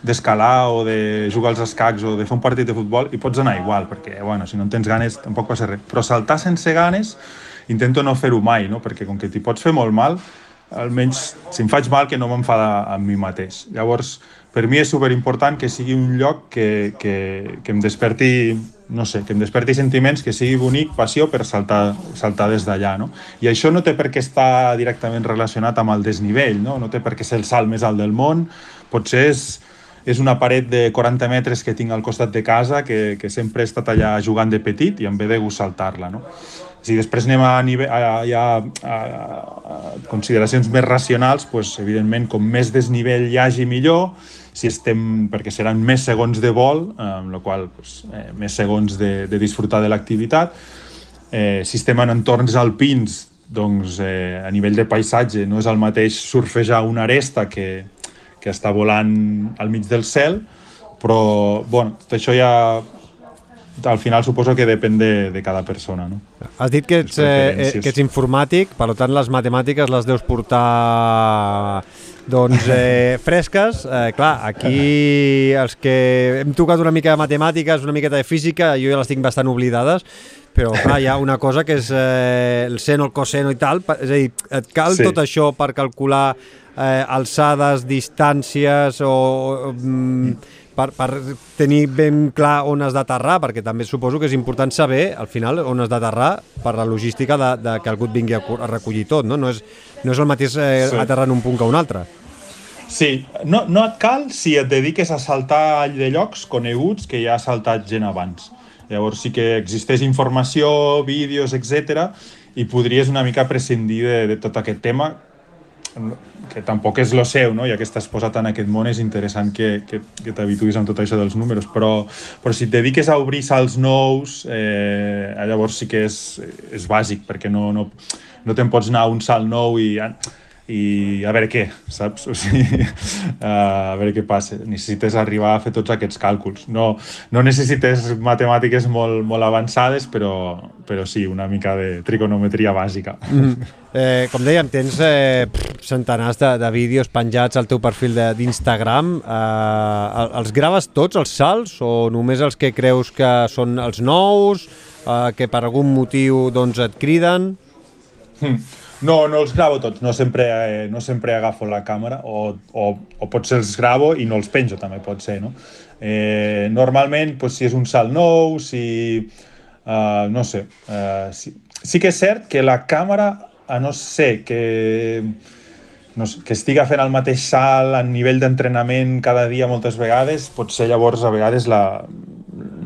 d'escalar o de jugar als escacs o de fer un partit de futbol, i pots anar igual, perquè, bueno, si no en tens ganes tampoc passa res. Però saltar sense ganes intento no fer-ho mai, no? Perquè com que t'hi pots fer molt mal, almenys si em faig mal que no m'enfada a mi mateix. Llavors, per mi és superimportant que sigui un lloc que, que, que em desperti no sé, que em desperti sentiments, que sigui bonic, passió per saltar, saltar des d'allà, no? I això no té per què estar directament relacionat amb el desnivell, no? No té per què ser el salt més alt del món, potser és, és una paret de 40 metres que tinc al costat de casa, que, que sempre he estat allà jugant de petit i em ve de gust saltar-la, no? Si després anem a, nivell, a, a, a, a consideracions més racionals, doncs, evidentment, com més desnivell hi hagi, millor, si estem, perquè seran més segons de vol, amb la qual doncs, eh, més segons de, de disfrutar de l'activitat. Eh, si estem en entorns alpins, doncs eh, a nivell de paisatge no és el mateix surfejar una aresta que, que està volant al mig del cel, però bueno, tot això ja al final suposo que depèn de, de cada persona. No? Has dit que ets, eh, que ets informàtic, per tant les matemàtiques les deus portar doncs eh, fresques, eh, clar, aquí els que hem tocat una mica de matemàtiques, una miqueta de física, jo ja les tinc bastant oblidades, però clar, hi ha una cosa que és eh, el seno, el coseno i tal, és a dir, et cal sí. tot això per calcular eh, alçades, distàncies o... o mm, per, per tenir ben clar on has d'aterrar, perquè també suposo que és important saber, al final, on has d'aterrar per la logística de, de que algú et vingui a, a recollir tot, no? No és, no és el mateix eh, sí. aterrar en un punt que un altre. Sí, no, no et cal si et dediques a saltar de llocs coneguts que ja ha saltat gent abans. Llavors sí que existeix informació, vídeos, etc i podries una mica prescindir de, de tot aquest tema que tampoc és lo seu, no? ja que estàs posat en aquest món, és interessant que, que, que t'habituïs amb tot això dels números, però, però si et dediques a obrir salts nous, eh, llavors sí que és, és bàsic, perquè no, no, no te'n pots anar a un salt nou i i a veure què, saps? O sigui, a veure què passa. Necessites arribar a fer tots aquests càlculs. No, no necessites matemàtiques molt, molt avançades, però, però sí, una mica de trigonometria bàsica. Mm. Eh, com dèiem, tens eh, centenars de, de vídeos penjats al teu perfil d'Instagram. Eh, els graves tots, els salts, o només els que creus que són els nous, eh, que per algun motiu doncs, et criden? Hmm. No, no els gravo tots, no sempre, eh, no sempre agafo la càmera o, o, o potser els gravo i no els penjo, també pot ser, no? Eh, normalment, pues, si és un salt nou, si... Uh, no sé, uh, si, sí que és cert que la càmera, a no ser que no sé, que estiga fent el mateix salt a nivell d'entrenament cada dia moltes vegades, potser llavors a vegades la,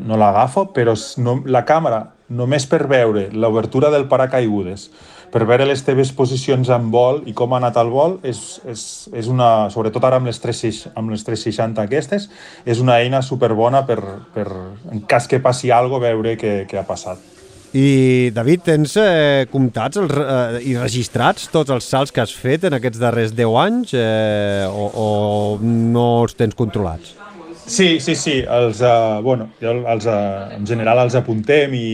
no l'agafo, però no, la càmera, només per veure l'obertura del paracaigudes, per veure les teves posicions en vol i com ha anat el vol, és, és, és una, sobretot ara amb les, 3, amb les 360 aquestes, és una eina superbona per, per en cas que passi alguna veure què, què ha passat. I, David, tens eh, comptats els, eh, i registrats tots els salts que has fet en aquests darrers 10 anys eh, o, o no els tens controlats? Sí, sí, sí. Els, uh, bueno, els, uh, en general els apuntem i,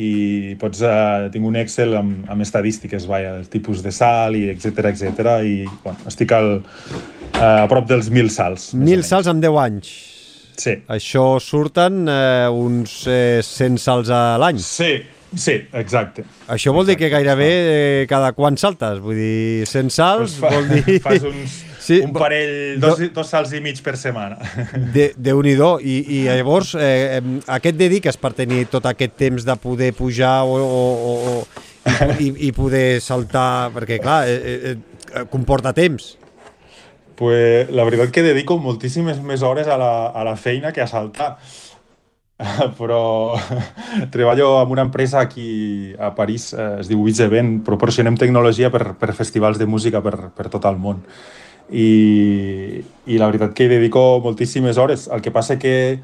i pots, uh, tinc un Excel amb, amb estadístiques, vaja, el tipus de salt i etc etc i bueno, estic al, uh, a prop dels 1.000 salts. 1.000 salts en 10 anys. Sí. Això surten eh, uns eh, 100 salts a l'any. Sí, sí, exacte. Això vol exacte. dir que gairebé eh, cada quan saltes? Vull dir, 100 salts pues fa, vol dir... Fas uns, sí, un parell, dos, dos salts i mig per setmana. De, Déu-n'hi-do. I, I llavors, eh, a què et dediques per tenir tot aquest temps de poder pujar o, o, o, i, i poder saltar? Perquè, clar, eh, eh, comporta temps pues, la veritat que dedico moltíssimes més hores a la, a la feina que a saltar. Però treballo en una empresa aquí a París, eh, es diu Event, proporcionem tecnologia per, per festivals de música per, per tot el món. I, I la veritat que hi dedico moltíssimes hores. El que passa que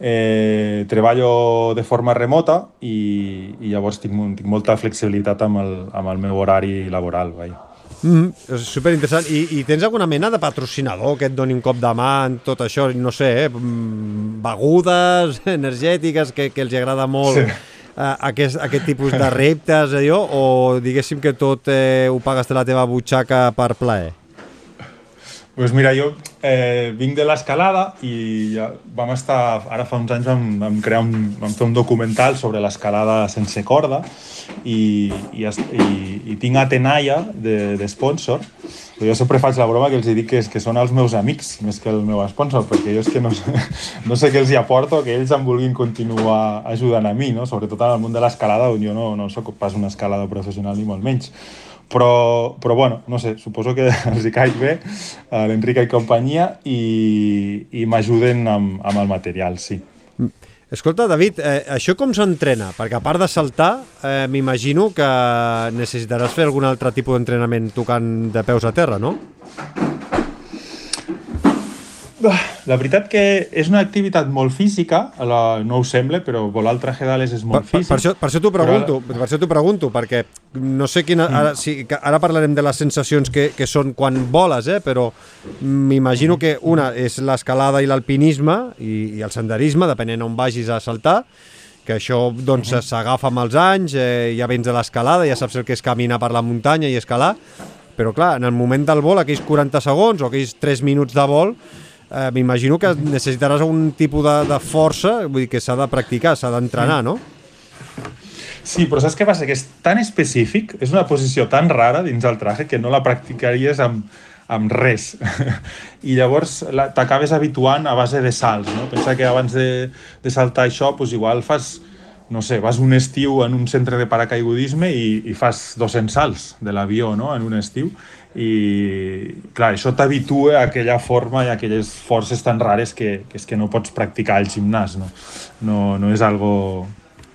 eh, treballo de forma remota i, i llavors tinc, tinc molta flexibilitat amb el, amb el meu horari laboral. Vai. Mm, és superinteressant. I, I tens alguna mena de patrocinador que et doni un cop de mà en tot això? No sé, eh? Mm, begudes energètiques que, que els agrada molt sí. uh, aquest, aquest tipus de reptes, allò? O diguéssim que tot eh, ho pagues de la teva butxaca per plaer? Pues mira, jo eh, vinc de l'escalada i ja vam estar, ara fa uns anys vam, vam crear un, vam fer un documental sobre l'escalada sense corda i, i, i, i tinc a d'esponsor. De, jo sempre faig la broma que els dic que, és, que són els meus amics més que el meu sponsor, perquè jo és que no, no sé què els hi aporto, que ells em vulguin continuar ajudant a mi, no? sobretot en el món de l'escalada, on jo no, no sóc pas un escalada professional ni molt menys. Però, però bueno, no sé, suposo que els hi caig bé a l'Enric i companyia i, i m'ajuden amb, amb el material, sí. Mm. Escolta, David, eh, això com s'entrena? Perquè a part de saltar, eh, m'imagino que necessitaràs fer algun altre tipus d'entrenament tocant de peus a terra, no? La veritat que és una activitat molt física, la, no ho sembla, però volar al traje d'ales és molt per, físic. Per, per, això, per això t'ho pregunto, però... per això t'ho pregunto, perquè no sé quina... Ara, mm. sí, ara parlarem de les sensacions que, que són quan voles, eh? però m'imagino que una és l'escalada i l'alpinisme i, i el senderisme, depenent on vagis a saltar, que això doncs mm-hmm. s'agafa amb els anys, eh, ja vens de l'escalada, ja saps el que és caminar per la muntanya i escalar, però clar, en el moment del vol, aquells 40 segons o aquells 3 minuts de vol, eh, m'imagino que necessitaràs un tipus de, de força, vull dir que s'ha de practicar, s'ha d'entrenar, no? Sí, però saps què passa? Que és tan específic, és una posició tan rara dins el traje que no la practicaries amb, amb res. I llavors t'acabes habituant a base de salts, no? Pensa que abans de, de saltar això, doncs igual fas, no sé, vas un estiu en un centre de paracaigudisme i, i fas 200 salts de l'avió, no?, en un estiu i clar, això t'habitua a aquella forma i a aquelles forces tan rares que, que és que no pots practicar al gimnàs, no? No, no és algo...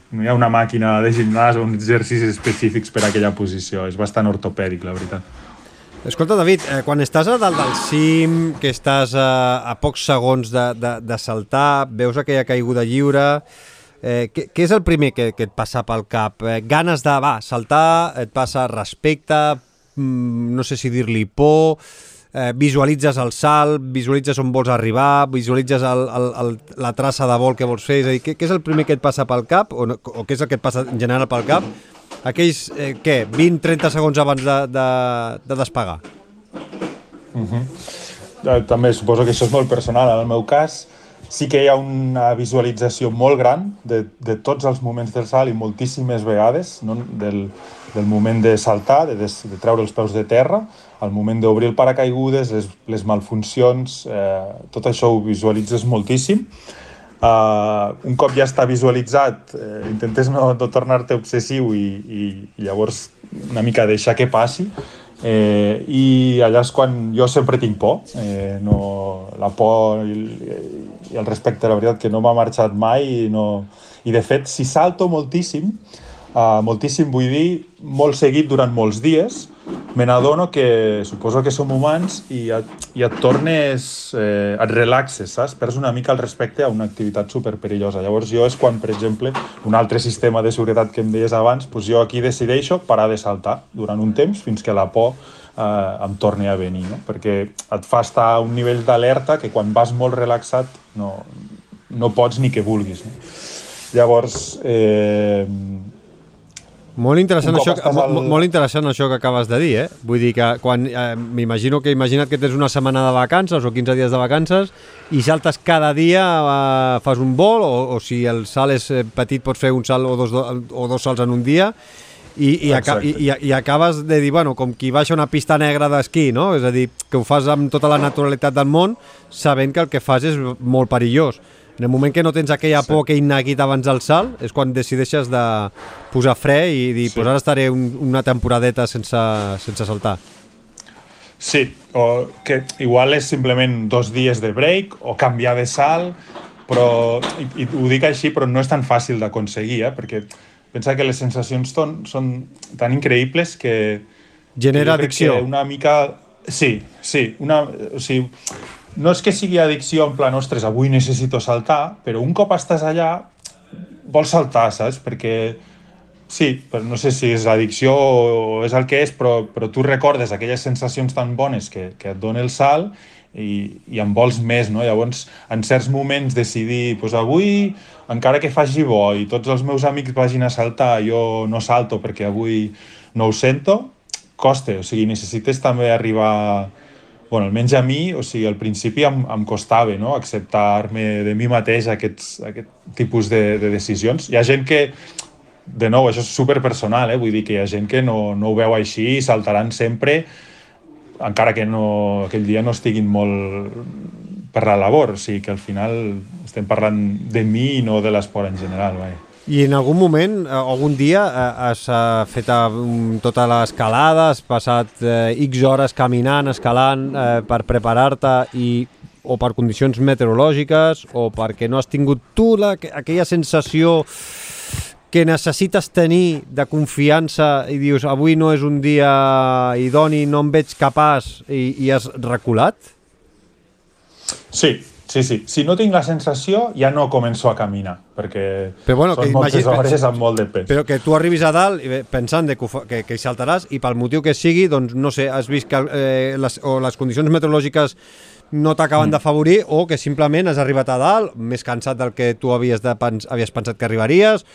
No hi ha una màquina de gimnàs o uns exercicis específics per a aquella posició, és bastant ortopèdic, la veritat. Escolta, David, eh, quan estàs a dalt del cim, que estàs a, a pocs segons de, de, de saltar, veus aquella caiguda lliure, eh, què, què és el primer que, que et passa pel cap? Eh, ganes de, va, saltar, et passa respecte, no sé si dir-li por, eh, visualitzes el salt, visualitzes on vols arribar, visualitzes el, el, el, la traça de vol que vols fer, és a dir, què, què és el primer que et passa pel cap, o, no, o què és el que et passa en general pel cap, aquells, eh, què, 20-30 segons abans de, de, de despegar? Uh -huh. També suposo que això és molt personal. En el meu cas, sí que hi ha una visualització molt gran de, de tots els moments del salt i moltíssimes vegades, no? del, del moment de saltar, de, des, de treure els peus de terra, el moment d'obrir el paracaigudes, les, les malfuncions, eh, tot això ho visualitzes moltíssim. Uh, un cop ja està visualitzat, eh, intentes no, no tornar-te obsessiu i, i, i llavors una mica deixar que passi. Eh, I allà és quan jo sempre tinc por. Eh, no, la por i, i el respecte, la veritat, que no m'ha marxat mai i, no... i de fet, si salto moltíssim, uh, moltíssim vull dir molt seguit durant molts dies, me n'adono que suposo que som humans i et, i et tornes, eh, et relaxes, saps? Perds una mica el respecte a una activitat super perillosa. Llavors jo és quan, per exemple, un altre sistema de seguretat que em deies abans, doncs jo aquí decideixo parar de saltar durant un temps fins que la por eh, em torni a venir, no? perquè et fa estar a un nivell d'alerta que quan vas molt relaxat no, no pots ni que vulguis. No? Llavors, eh, molt interessant, això, al... molt, molt interessant això que acabes de dir, eh? Vull dir que quan eh, m'imagino que imagina't que tens una setmana de vacances o 15 dies de vacances i saltes cada dia, eh, fas un vol o, o si el salt és eh, petit pots fer un salt o dos, o dos salts en un dia i, i, aca i, i, i acabes de dir, bueno, com qui baixa una pista negra d'esquí, no? És a dir, que ho fas amb tota la naturalitat del món sabent que el que fas és molt perillós. En el moment que no tens aquella por, aquell neguit abans del salt, és quan decideixes de posar fre i dir, sí. pues ara estaré un, una temporadeta sense, sense saltar. Sí, o que igual és simplement dos dies de break o canviar de salt, però, i, i ho dic així, però no és tan fàcil d'aconseguir, eh? perquè pensa que les sensacions ton, són tan increïbles que... Genera addicció. Que una mica... Sí, sí. Una, o sigui, no és que sigui addicció en plan, ostres, avui necessito saltar, però un cop estàs allà vols saltar, saps? Perquè sí, però no sé si és addicció o és el que és, però, però tu recordes aquelles sensacions tan bones que, que et dona el salt i, i en vols més, no? Llavors, en certs moments decidir, doncs avui, encara que faci bo i tots els meus amics vagin a saltar, jo no salto perquè avui no ho sento, costa, o sigui, necessites també arribar bueno, almenys a mi, o sigui, al principi em, em costava no? acceptar-me de mi mateix aquests, aquest tipus de, de decisions. Hi ha gent que, de nou, això és superpersonal, eh? vull dir que hi ha gent que no, no ho veu així i saltaran sempre, encara que no, aquell dia no estiguin molt per la labor, o sigui que al final estem parlant de mi i no de l'esport en general. Vai. I en algun moment, eh, algun dia, eh, has eh, fet tota l'escalada, has passat X hores caminant, escalant eh, per preparar-te i o per condicions meteorològiques o perquè no has tingut tu la, aquella sensació que necessites tenir de confiança i dius avui no és un dia idoni, no em veig capaç i, i has reculat? Sí, Sí, sí. Si no tinc la sensació, ja no començo a caminar, perquè però bueno, són que moltes imagine, hores amb molt de pes. Però que tu arribis a dalt pensant de que, que, que hi saltaràs i pel motiu que sigui, doncs no sé, has vist que eh, les, o les condicions meteorològiques no t'acaben mm. d'afavorir o que simplement has arribat a dalt més cansat del que tu havies, de pens havies pensat que arribaries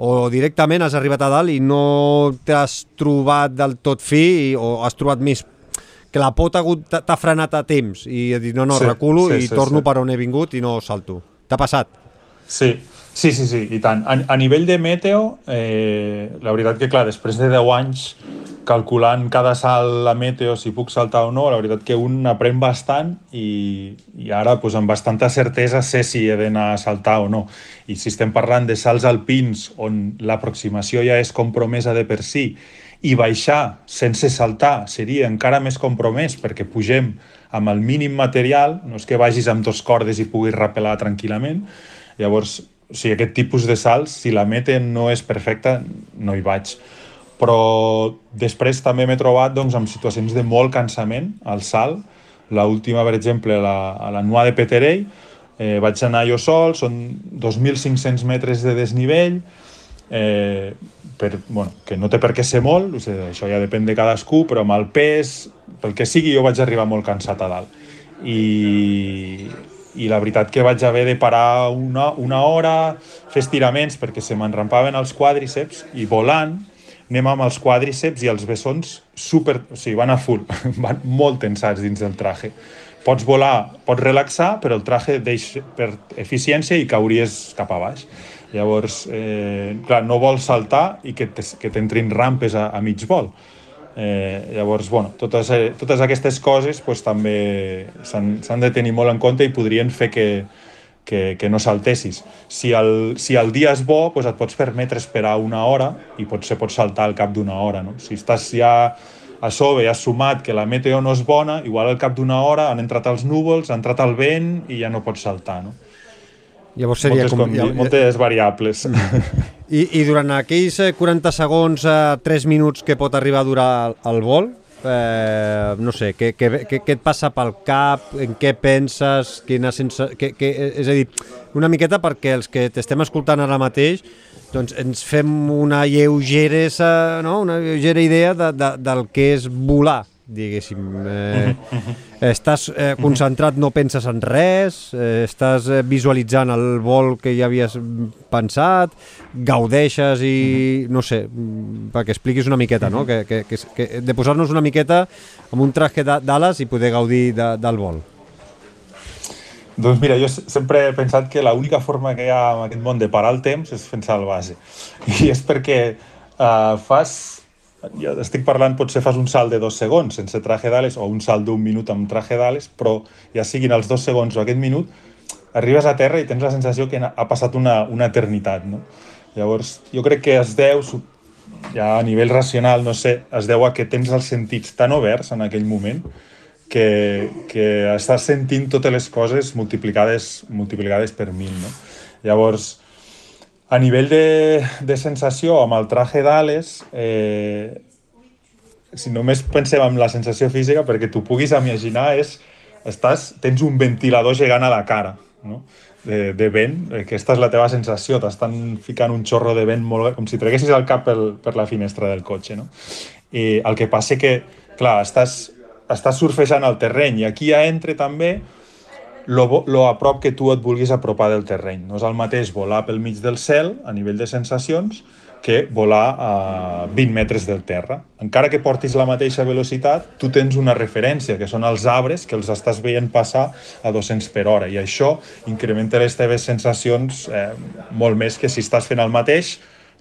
o directament has arribat a dalt i no t'has trobat del tot fi o has trobat més que la por t'ha frenat a temps i he dit, no, no, sí, reculo sí, i sí, torno sí. per on he vingut i no salto. T'ha passat? Sí, sí, sí, sí, i tant. A, a nivell de meteo, eh, la veritat que, clar, després de 10 anys calculant cada salt la meteo, si puc saltar o no, la veritat que un aprèn bastant i, i ara pues, amb bastanta certesa sé si he d'anar a saltar o no. I si estem parlant de salts alpins on l'aproximació ja és compromesa de per si i baixar sense saltar seria encara més compromès perquè pugem amb el mínim material, no és que vagis amb dos cordes i puguis rapelar tranquil·lament. Llavors, o sigui, aquest tipus de salts, si la meta no és perfecta, no hi vaig. Però després també m'he trobat doncs, amb situacions de molt cansament al salt. La última, per exemple, la, a la Nua de Peterell, eh, vaig anar jo sol, són 2.500 metres de desnivell, eh, per, bueno, que no té per què ser molt, o sigui, això ja depèn de cadascú, però amb el pes, pel que sigui, jo vaig arribar molt cansat a dalt. I, i la veritat que vaig haver de parar una, una hora, fer estiraments perquè se m'enrampaven els quàdriceps i volant anem amb els quàdriceps i els bessons super, o sigui, van a full, van molt tensats dins del traje. Pots volar, pots relaxar, però el traje deix per eficiència i cauries cap a baix. Llavors, eh, clar, no vols saltar i que t'entrin rampes a, a mig vol. Eh, llavors, bueno, totes, eh, totes aquestes coses pues, també s'han de tenir molt en compte i podrien fer que, que, que no saltessis. Si el, si el dia és bo, pues et pots permetre esperar una hora i potser pots saltar al cap d'una hora. No? Si estàs ja a sobre i has sumat que la meteo no és bona, igual al cap d'una hora han entrat els núvols, ha entrat el vent i ja no pots saltar. No? Llavors seria moltes, com, com, moltes variables. I, I durant aquells 40 segons a 3 minuts que pot arribar a durar el, el vol, eh, no sé, què, què, què, què et passa pel cap, en què penses, quina sensa... Que, que, és a dir, una miqueta perquè els que t'estem escoltant ara mateix doncs ens fem una lleugera, no? una lleugera idea de, de, del que és volar diguéssim. Eh, estàs eh, concentrat, no penses en res, eh, estàs eh, visualitzant el vol que ja havies pensat, gaudeixes i, no sé, perquè expliquis una miqueta, no? Que, que, que, que de posar-nos una miqueta amb un traje d'ales i poder gaudir de, del vol. Doncs mira, jo sempre he pensat que l'única forma que hi ha en aquest món de parar el temps és pensar al base. I és perquè uh, fas jo estic parlant, potser fas un salt de dos segons sense traje d'ales o un salt d'un minut amb traje d'ales, però ja siguin els dos segons o aquest minut, arribes a terra i tens la sensació que ha passat una, una eternitat, no? Llavors, jo crec que es deu, ja a nivell racional, no sé, es deu a que tens els sentits tan oberts en aquell moment que, que estàs sentint totes les coses multiplicades, multiplicades per mil, no? Llavors, a nivell de, de sensació, amb el traje d'ales, eh, si només pensem en la sensació física, perquè tu puguis imaginar, és, estàs, tens un ventilador gegant a la cara, no? de, de vent, aquesta és la teva sensació, t'estan ficant un xorro de vent molt, com si treguessis el cap per, per la finestra del cotxe. No? I el que passa que, clar, estàs, estàs surfejant el terreny i aquí ja entra també lo, lo a prop que tu et vulguis apropar del terreny. No és el mateix volar pel mig del cel, a nivell de sensacions, que volar a 20 metres del terra. Encara que portis la mateixa velocitat, tu tens una referència, que són els arbres que els estàs veient passar a 200 per hora, i això incrementa les teves sensacions eh, molt més que si estàs fent el mateix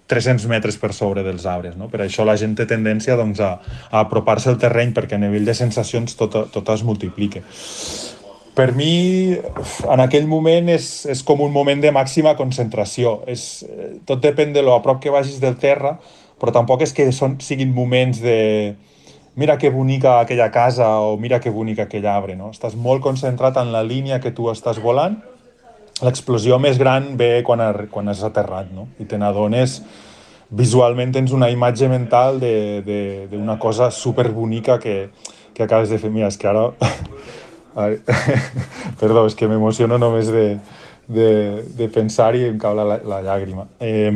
300 metres per sobre dels arbres. No? Per això la gent té tendència doncs, a, a apropar-se al terreny perquè a nivell de sensacions tot, tot es multiplica per mi, en aquell moment, és, és com un moment de màxima concentració. És, eh, tot depèn de lo a prop que vagis del terra, però tampoc és que són, siguin moments de mira que bonica aquella casa o mira que bonica aquell arbre. No? Estàs molt concentrat en la línia que tu estàs volant. L'explosió més gran ve quan, quan has aterrat no? i te n'adones visualment tens una imatge mental d'una cosa superbonica que, que acabes de fer. Mira, és que ara Ai, perdó, és que m'emociono només de, de, de pensar i em cau la, la llàgrima. Eh,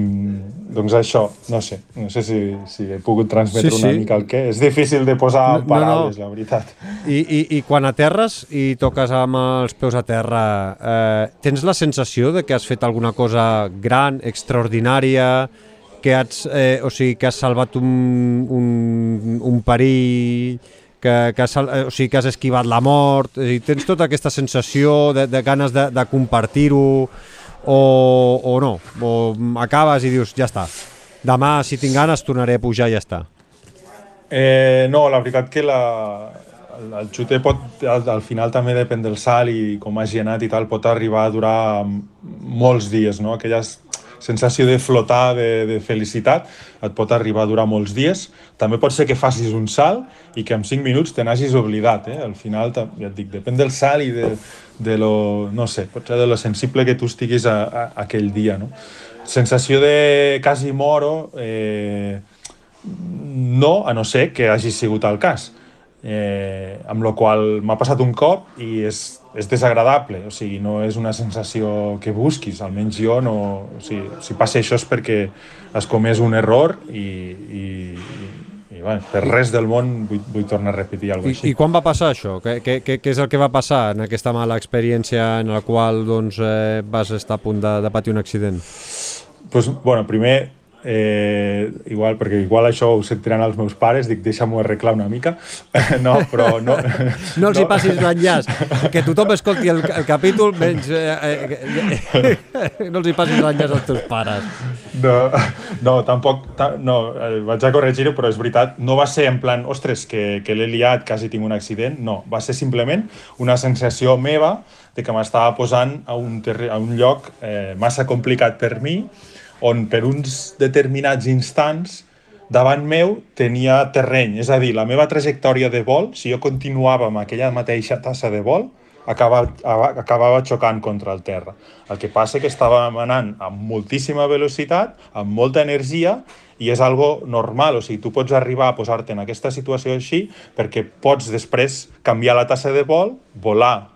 doncs això, no sé, no sé si, si he pogut transmetre sí, sí. una mica el què. És difícil de posar no, paraules, no, no. la veritat. I, i, I quan aterres i toques amb els peus a terra, eh, tens la sensació de que has fet alguna cosa gran, extraordinària, que has, eh, o sigui, que has salvat un, un, un perill que, que, has, eh, o sigui, que has esquivat la mort, i tens tota aquesta sensació de, de ganes de, de compartir-ho o, o no, o acabes i dius, ja està, demà si tinc ganes tornaré a pujar i ja està. Eh, no, la veritat que la, el, el xuter pot, al, al final també depèn del salt i com hagi anat i tal, pot arribar a durar molts dies, no? Aquelles sensació de flotar de, de felicitat et pot arribar a durar molts dies. També pot ser que facis un salt i que en 5 minuts te n'hagis oblidat. Eh? Al final, ja et dic, depèn del salt i de, de lo, no sé, potser de lo sensible que tu estiguis a, a, aquell dia. No? Sensació de quasi moro, eh, no, a no ser que hagi sigut el cas. Eh, amb la qual m'ha passat un cop i és és desagradable, o sigui, no és una sensació que busquis, almenys jo no... O sigui, si passa això és perquè has comès un error i, i, i, i bueno, per res del món vull, vull tornar a repetir alguna cosa així. I, I quan va passar això? Què, què, què, és el que va passar en aquesta mala experiència en la qual doncs, eh, vas estar a punt de, de patir un accident? Pues, bueno, primer eh, igual, perquè igual això ho sentiran els meus pares, dic, deixa-m'ho arreglar una mica. no, però no... No els no. hi passis l'enllaç. Que tothom escolti el, el capítol, menys... Eh, eh, no els hi passis l'enllaç als teus pares. No, no tampoc... Ta, no, eh, vaig a corregir-ho, però és veritat. No va ser en plan, ostres, que, que l'he liat, quasi tinc un accident. No, va ser simplement una sensació meva de que m'estava posant a un, a un lloc eh, massa complicat per mi on per uns determinats instants davant meu tenia terreny, és a dir, la meva trajectòria de vol, si jo continuava amb aquella mateixa tassa de vol, acabava, acabava xocant contra el terra. El que passa que estàvem anant amb moltíssima velocitat, amb molta energia, i és algo normal, o sigui, tu pots arribar a posar-te en aquesta situació així perquè pots després canviar la tassa de vol, volar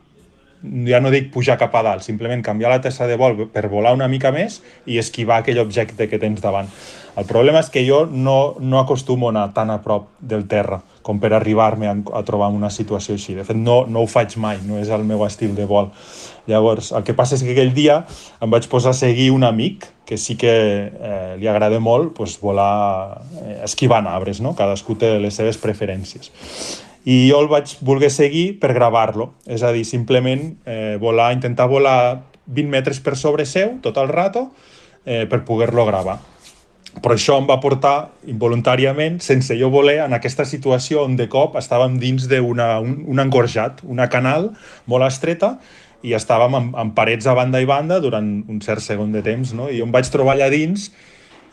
ja no dic pujar cap a dalt, simplement canviar la tessa de vol per volar una mica més i esquivar aquell objecte que tens davant. El problema és que jo no, no acostumo a anar tan a prop del terra com per arribar-me a, a trobar una situació així. De fet, no, no ho faig mai, no és el meu estil de vol. Llavors, el que passa és que aquell dia em vaig posar a seguir un amic que sí que eh, li agrada molt pues, volar eh, esquivant arbres, no? cadascú té les seves preferències i jo el vaig voler seguir per gravar-lo, és a dir, simplement eh, volar, intentar volar 20 metres per sobre seu tot el rato eh, per poder-lo gravar. Però això em va portar involuntàriament, sense jo voler, en aquesta situació on de cop estàvem dins d'un un, engorjat, una canal molt estreta, i estàvem amb, amb parets a banda i banda durant un cert segon de temps, no? I jo em vaig trobar allà dins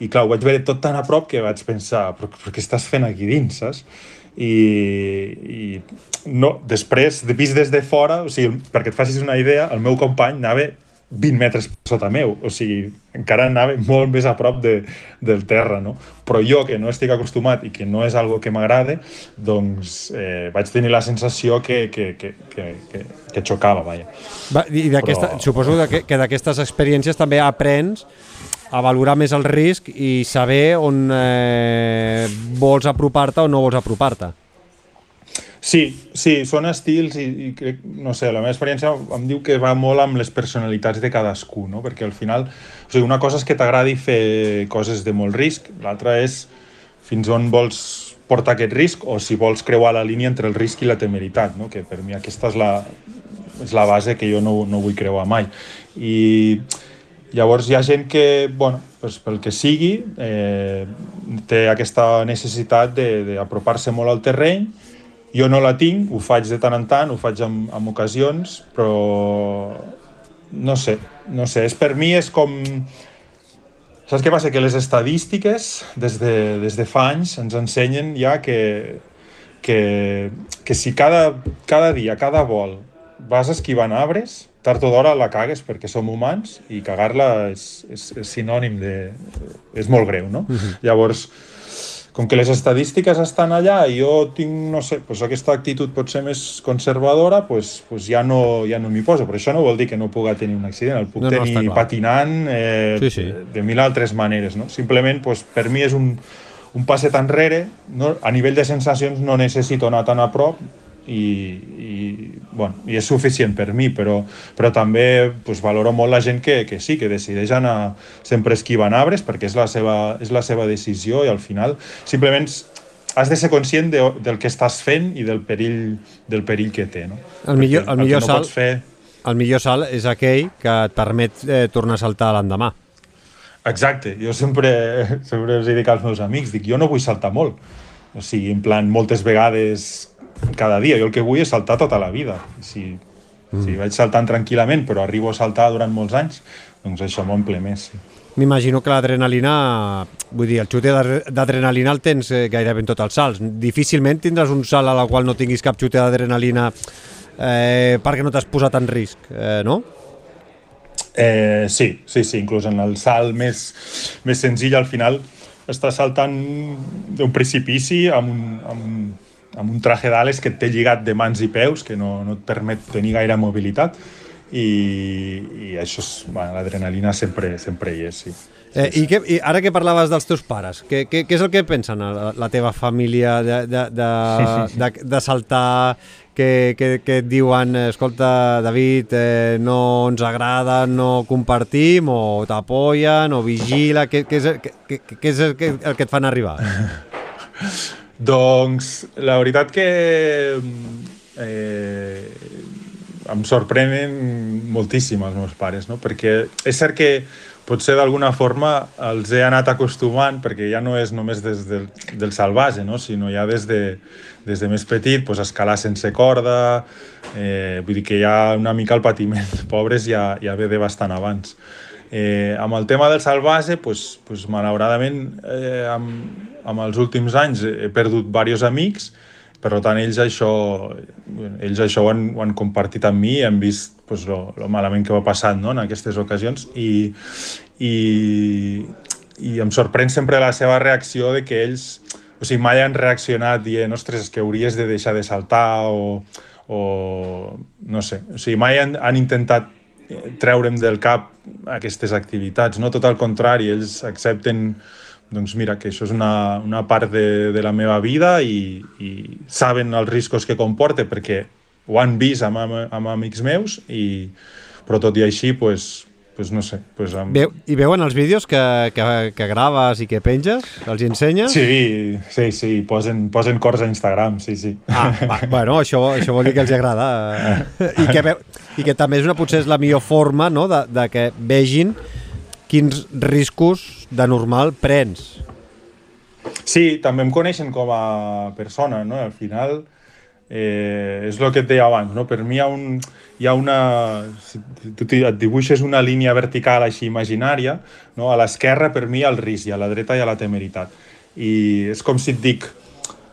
i, clar, ho vaig veure tot tan a prop que vaig pensar, però, però què estàs fent aquí dins, saps? I, i no, després, de vist des de fora, o sigui, perquè et facis una idea, el meu company anava 20 metres sota meu, o sigui, encara anava molt més a prop de, del terra, no? Però jo, que no estic acostumat i que no és algo que m'agrada, doncs eh, vaig tenir la sensació que, que, que, que, que, que xocava, vaja. Va, i Però... suposo que, que d'aquestes experiències també aprens a valorar més el risc i saber on eh, vols apropar-te o no vols apropar-te. Sí, sí, són estils i, i crec, no sé, la meva experiència em diu que va molt amb les personalitats de cadascú, no? Perquè al final, o sigui, una cosa és que t'agradi fer coses de molt risc, l'altra és fins on vols portar aquest risc o si vols creuar la línia entre el risc i la temeritat, no? que per mi aquesta és la, és la base que jo no, no vull creuar mai. I Llavors hi ha gent que, bueno, pues, pel que sigui, eh, té aquesta necessitat d'apropar-se molt al terreny. Jo no la tinc, ho faig de tant en tant, ho faig en, en ocasions, però no sé, no sé, és, per mi és com... Saps què passa? Que les estadístiques des de, des de fa anys ens ensenyen ja que, que, que si cada, cada dia, cada vol, vas esquivant arbres, tard o d'hora la cagues perquè som humans i cagar-la és, és, és sinònim de... és molt greu, no? Uh mhm. -huh. Llavors, com que les estadístiques estan allà i jo tinc, no sé, pues aquesta actitud pot ser més conservadora, pues, pues ja no, ja no m'hi poso. Però això no vol dir que no puga tenir un accident, el puc no, tenir no, patinant eh, sí, sí. de mil altres maneres, no? Simplement, pues, per mi és un, un passet enrere, no? a nivell de sensacions no necessito anar tan a prop, i, i, bueno, i és suficient per mi, però, però també pues, valoro molt la gent que, que sí, que decideix anar sempre esquivant arbres perquè és la, seva, és la seva decisió i al final simplement has de ser conscient de, del que estàs fent i del perill, del perill que té. No? El millor, el, millor el, no salt, fer... el millor salt és aquell que et permet eh, tornar a saltar l'endemà. Exacte, jo sempre, sempre els dic als meus amics, dic, jo no vull saltar molt, o sigui, en plan, moltes vegades cada dia. Jo el que vull és saltar tota la vida. Si, mm. si vaig saltant tranquil·lament, però arribo a saltar durant molts anys, doncs això m'omple més. Sí. M'imagino que l'adrenalina, vull dir, el xute d'adrenalina el tens eh, gairebé en tots els salts. Difícilment tindràs un salt a la qual no tinguis cap xute d'adrenalina eh, perquè no t'has posat en risc, eh, no? Eh, sí, sí, sí, inclús en el salt més, més senzill al final estàs saltant d'un precipici amb un, amb amb un traje d'ales que et té lligat de mans i peus, que no, no et permet tenir gaire mobilitat, i, i això és, bueno, l'adrenalina sempre, sempre hi és, sí. Eh, i, que, I ara que parlaves dels teus pares, què, què, què és el que pensen la, la teva família de, de, de, de, de saltar, que, que, que et diuen, escolta, David, eh, no ens agrada, no compartim, o t'apoyen, o vigila, què, què, és, què, què és el que, el que et fan arribar? doncs la veritat que eh, em sorprenen moltíssim els meus pares, no? perquè és cert que potser d'alguna forma els he anat acostumant, perquè ja no és només des del, del salvatge, no? sinó ja des de, des de més petit, pues, escalar sense corda, eh, vull dir que ja una mica el patiment, pobres, ja, ja ve de bastant abans. Eh, amb el tema del salvatge, pues, pues, malauradament, eh, amb, amb els últims anys he perdut diversos amics, per tant, ells això, ells això ho, han, ho han compartit amb mi i han vist pues, lo, lo malament que va passant no? en aquestes ocasions i, i, i em sorprèn sempre la seva reacció de que ells o sigui, mai han reaccionat dient ostres, és que hauries de deixar de saltar o, o no sé, o sigui, mai han, han intentat treure'm del cap aquestes activitats, no? Tot al contrari, ells accepten doncs mira, que això és una, una part de, de la meva vida i, i saben els riscos que comporta perquè ho han vist amb, amb, amb amics meus i, però tot i així pues, pues no sé. Pues amb... Veu, I veuen els vídeos que, que, que graves i que penges? Els ensenyes? Sí, sí, sí, posen, posen cors a Instagram, sí, sí. Ah, va, bueno, això, això vol dir que els agrada. I que, veu, I que també és una, potser és la millor forma no, de, de que vegin quins riscos de normal prens. Sí, també em coneixen com a persona, no? Al final eh, és el que et deia abans, no? Per mi hi ha, un, hi ha una... Si tu et dibuixes una línia vertical així imaginària, no? a l'esquerra per mi hi ha el risc, i a la dreta hi ha la temeritat. I és com si et dic,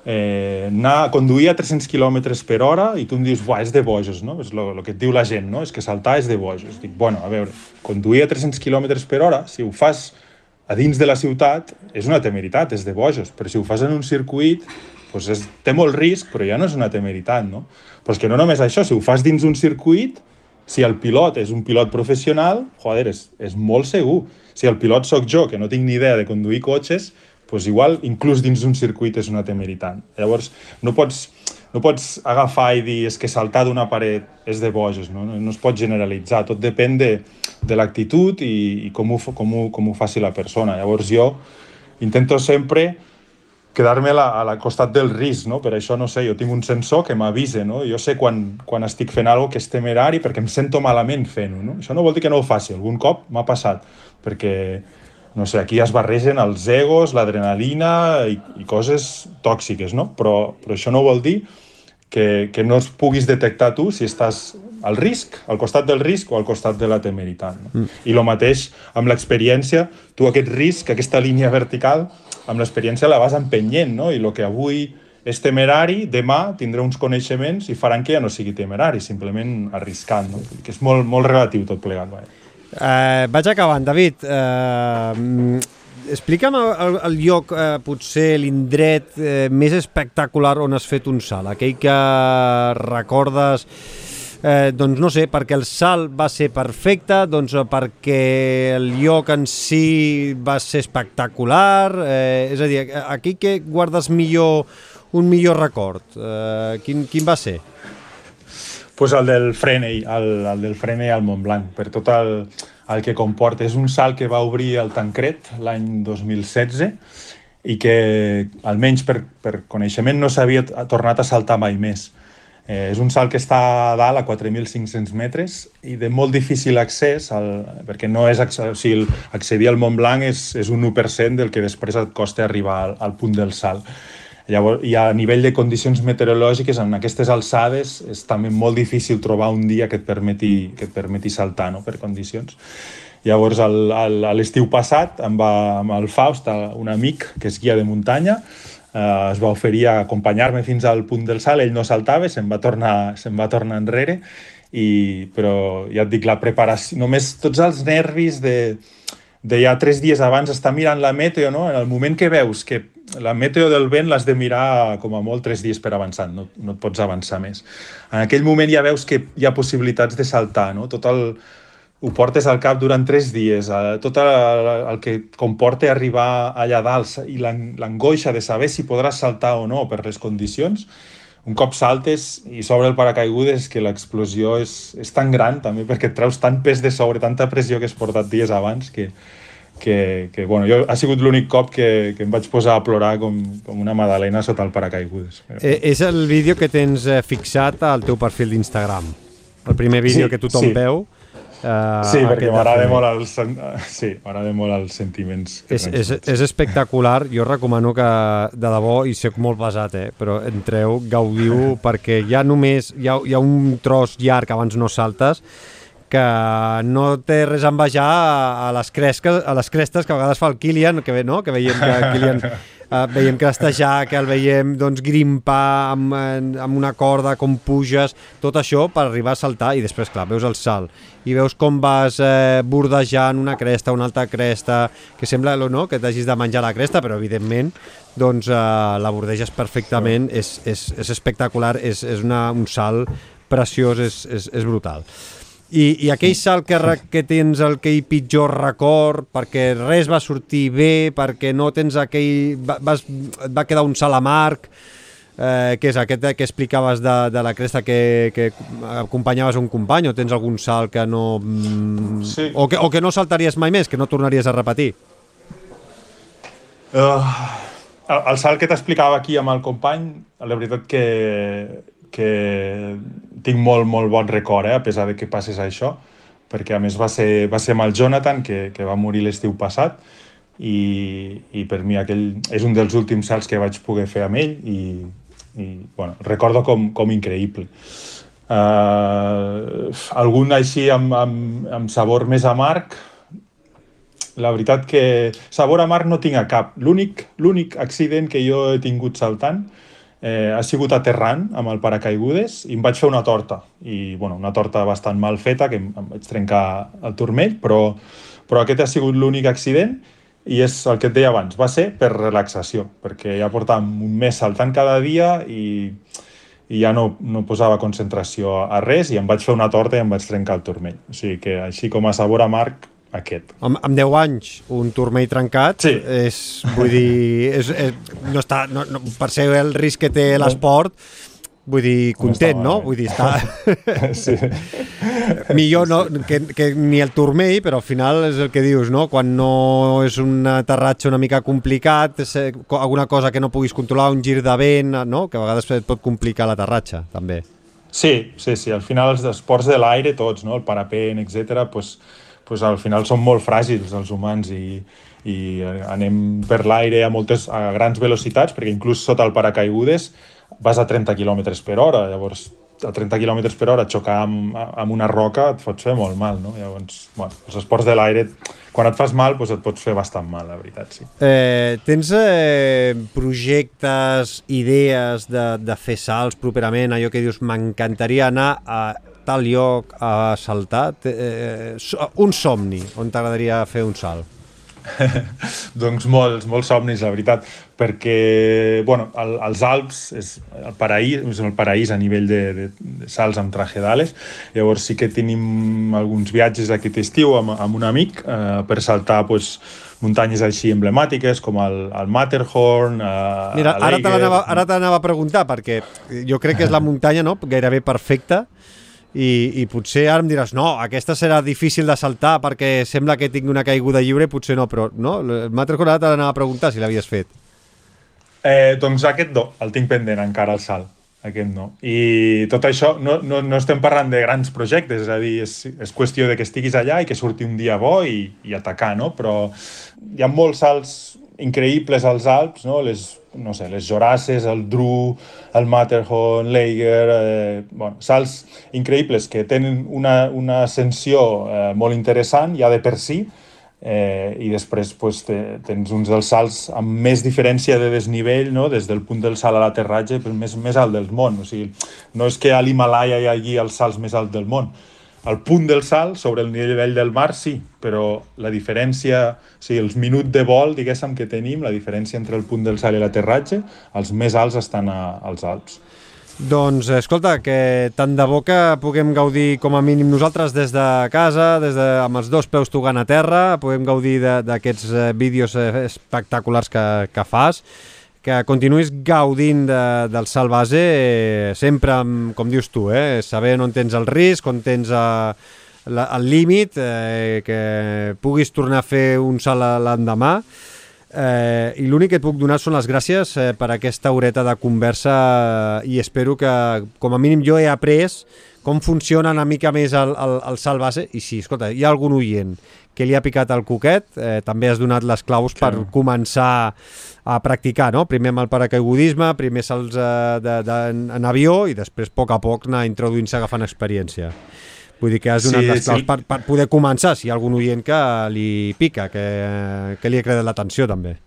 eh, anar conduir a 300 km per hora i tu em dius, és de bojos, no? És el que et diu la gent, no? És que saltar és de bojos. Dic, bueno, a veure, conduir a 300 km per hora, si ho fas a dins de la ciutat, és una temeritat, és de bojos, però si ho fas en un circuit, doncs és, té molt risc, però ja no és una temeritat, no? Però és que no només això, si ho fas dins un circuit, si el pilot és un pilot professional, joder, és, és molt segur. Si el pilot sóc jo, que no tinc ni idea de conduir cotxes, doncs igual, inclús dins d'un circuit és una temeritat. Llavors, no pots, no pots agafar i dir és que saltar d'una paret és de bojos, no? no es pot generalitzar, tot depèn de, de l'actitud i, i com, ho, com, ho, com ho faci la persona. Llavors jo intento sempre quedar-me a, la costat del risc, no? Per això, no sé, jo tinc un sensor que m'avisa, no? Jo sé quan, quan estic fent alguna que és temerari perquè em sento malament fent-ho, no? Això no vol dir que no ho faci, algun cop m'ha passat, perquè no sé, aquí es barregen els egos, l'adrenalina i, i coses tòxiques, no? Però, però això no vol dir que, que no es puguis detectar tu si estàs al risc, al costat del risc o al costat de la temeritat. No? Mm. I el mateix amb l'experiència, tu aquest risc, aquesta línia vertical, amb l'experiència la vas empenyent, no? I el que avui és temerari, demà tindrà uns coneixements i faran que ja no sigui temerari, simplement arriscant, no? Que és molt, molt relatiu tot plegat. Vaja. Eh, vaig acabant, David. Eh, explica'm el, el, el lloc, eh, potser l'indret eh, més espectacular on has fet un salt, aquell que recordes eh, doncs no sé, perquè el salt va ser perfecte, doncs perquè el lloc en si va ser espectacular, eh, és a dir, aquí que guardes millor un millor record, eh, quin, quin va ser? Pues el del Freney, el, el del Freney al Montblanc, per tot el, el que comporta. És un salt que va obrir el Tancret l'any 2016 i que, almenys per, per coneixement, no s'havia tornat a saltar mai més. Eh, és un salt que està a dalt, a 4.500 metres, i de molt difícil accés, al, perquè no és, o sigui, accedir al Mont Blanc és, és un 1% del que després et costa arribar al, al punt del salt. Llavors, i a nivell de condicions meteorològiques, en aquestes alçades, és també molt difícil trobar un dia que et permeti, que et permeti saltar no? per condicions. Llavors, a l'estiu passat, va, amb el Faust, un amic que és guia de muntanya, eh, es va oferir a acompanyar-me fins al punt del salt, ell no saltava, se'n va, tornar, se'n va tornar enrere, i, però ja et dic, la preparació, només tots els nervis de, de ja tres dies abans estar mirant la meteo, no? en el moment que veus que la meteo del vent l'has de mirar com a molt tres dies per avançar, no, no et pots avançar més. En aquell moment ja veus que hi ha possibilitats de saltar, no? Tot el, ho portes al cap durant tres dies, eh, tot el, el que comporta arribar allà dalt i l'angoixa de saber si podràs saltar o no per les condicions, un cop saltes i s'obre el paracaigudes que l'explosió és, és tan gran també perquè et treus tant pes de sobre, tanta pressió que has portat dies abans que, que, que bueno, jo, ha sigut l'únic cop que, que em vaig posar a plorar com, com una madalena sota el paracaigudes. Eh, és el vídeo que tens eh, fixat al teu perfil d'Instagram. El primer vídeo sí, que tothom sí. veu. Uh, sí, perquè m'agrada molt, els, sí, molt els sentiments. És, és, és espectacular, jo recomano que, de debò, i soc molt pesat, eh, però entreu, gaudiu, perquè ja només hi ha, hi ha un tros llarg abans no saltes, que no té res a envejar a les, cresques, a les crestes que a vegades fa el Kilian, que, no? que veiem que Kilian uh, veiem crastejar, que el veiem doncs, grimpar amb, amb una corda, com puges, tot això per arribar a saltar i després, clar, veus el salt i veus com vas eh, bordejant una cresta, una altra cresta, que sembla no, que t'hagis de menjar la cresta, però evidentment doncs, eh, la bordeges perfectament, és, és, és espectacular, és, és una, un salt preciós, és, és, és brutal. I, i aquell salt que, que tens el que hi pitjor record, perquè res va sortir bé, perquè no tens aquell... Vas, et va quedar un salt amarg, eh, que és aquest que explicaves de, de la cresta que, que acompanyaves un company, o tens algun salt que no... Mm, sí. O que, o que no saltaries mai més, que no tornaries a repetir? Uh, el, el salt que t'explicava aquí amb el company, la veritat que que tinc molt, molt bon record, eh, a pesar de que passes això, perquè a més va ser, va ser amb el Jonathan, que, que va morir l'estiu passat, i, i per mi aquell és un dels últims salts que vaig poder fer amb ell i, i bueno, recordo com, com increïble. Uh, algun així amb, amb, amb sabor més amarg, la veritat que sabor amarg no tinc a cap. L'únic accident que jo he tingut saltant eh, ha sigut aterrant amb el paracaigudes i em vaig fer una torta. I, bueno, una torta bastant mal feta, que em, vaig trencar el turmell, però, però aquest ha sigut l'únic accident i és el que et deia abans, va ser per relaxació, perquè ja portàvem un mes saltant cada dia i, i ja no, no posava concentració a res i em vaig fer una torta i em vaig trencar el turmell. O sigui que així com a sabor amarg, aquest. Amb, amb 10 anys, un turmell trencat, sí. és, vull dir, és, és, no està, no, no, per ser el risc que té l'esport, vull dir, content, no? Vull dir, està... Sí. Millor no, que, que ni el turmell, però al final és el que dius, no? Quan no és un aterratge una mica complicat, és eh, alguna cosa que no puguis controlar, un gir de vent, no? Que a vegades et pot complicar l'aterratge, també. Sí, sí, sí. Al final els esports de l'aire, tots, no? El parapent, etc. pues, pues al final són molt fràgils els humans i, i anem per l'aire a moltes a grans velocitats, perquè inclús sota el paracaigudes vas a 30 km per hora, llavors a 30 km per hora xocar amb, amb una roca et fots fer molt mal, no? Llavors, bueno, els esports de l'aire, quan et fas mal, doncs et pots fer bastant mal, la veritat, sí. Eh, tens eh, projectes, idees de, de fer salts properament, allò que dius, m'encantaria anar a tal lloc a saltar? Eh, un somni on t'agradaria fer un salt? doncs molts, molts somnis, la veritat, perquè bueno, el, els Alps és el paraís, és el paraís a nivell de, de, de salts amb traje d'ales, llavors sí que tenim alguns viatges aquest estiu amb, amb un amic eh, per saltar pues, muntanyes així emblemàtiques com el, el Matterhorn, eh, Mira, ara te l'anava a preguntar, perquè jo crec que és la muntanya no? gairebé perfecta i, i potser ara em diràs no, aquesta serà difícil de saltar perquè sembla que tingui una caiguda lliure, potser no, però no, Matterhorn ara t'anava a preguntar si l'havies fet. Eh, doncs aquest no, el tinc pendent encara el salt, aquest no. I tot això, no, no, no estem parlant de grans projectes, és a dir, és, és qüestió de que estiguis allà i que surti un dia bo i, i atacar, no? Però hi ha molts salts increïbles als Alps, no? les no sé, les Jorasses, el Dru, el Matterhorn, l'Eiger, eh, bueno, salts increïbles que tenen una, una ascensió eh, molt interessant ja de per si, eh, i després pues, te, tens uns dels salts amb més diferència de desnivell, no? des del punt del salt a l'aterratge, pues, més, més alt del món. O sigui, no és que a l'Himalaya hi hagi els salts més alts del món, el punt del salt sobre el nivell del mar, sí, però la diferència, o sigui, els minuts de vol, diguéssim, que tenim, la diferència entre el punt del salt i l'aterratge, els més alts estan a, als Alps. Doncs, escolta, que tant de bo que puguem gaudir com a mínim nosaltres des de casa, des de, amb els dos peus tocant a terra, puguem gaudir d'aquests eh, vídeos eh, espectaculars que, que fas, que continuïs gaudint de, del salt base, eh, sempre, amb, com dius tu, eh, sabent on tens el risc, on tens eh, la, el límit, eh, que puguis tornar a fer un salt l'endemà, Eh, I l'únic que et puc donar són les gràcies eh, per aquesta horeta de conversa i espero que, com a mínim, jo he après com funciona una mica més el, el, el salt base i si, escolta, hi ha algun oient que li ha picat el coquet, eh, també has donat les claus per sí. començar a practicar, no? Primer amb el paracaigudisme, primer salts eh, de, de, en avió i després, a poc a poc, anar introduint-se agafant experiència. Vull dir que has donat sí, les claus sí. per, per poder començar, si hi ha algun oient que li pica, que, que li ha creat l'atenció també.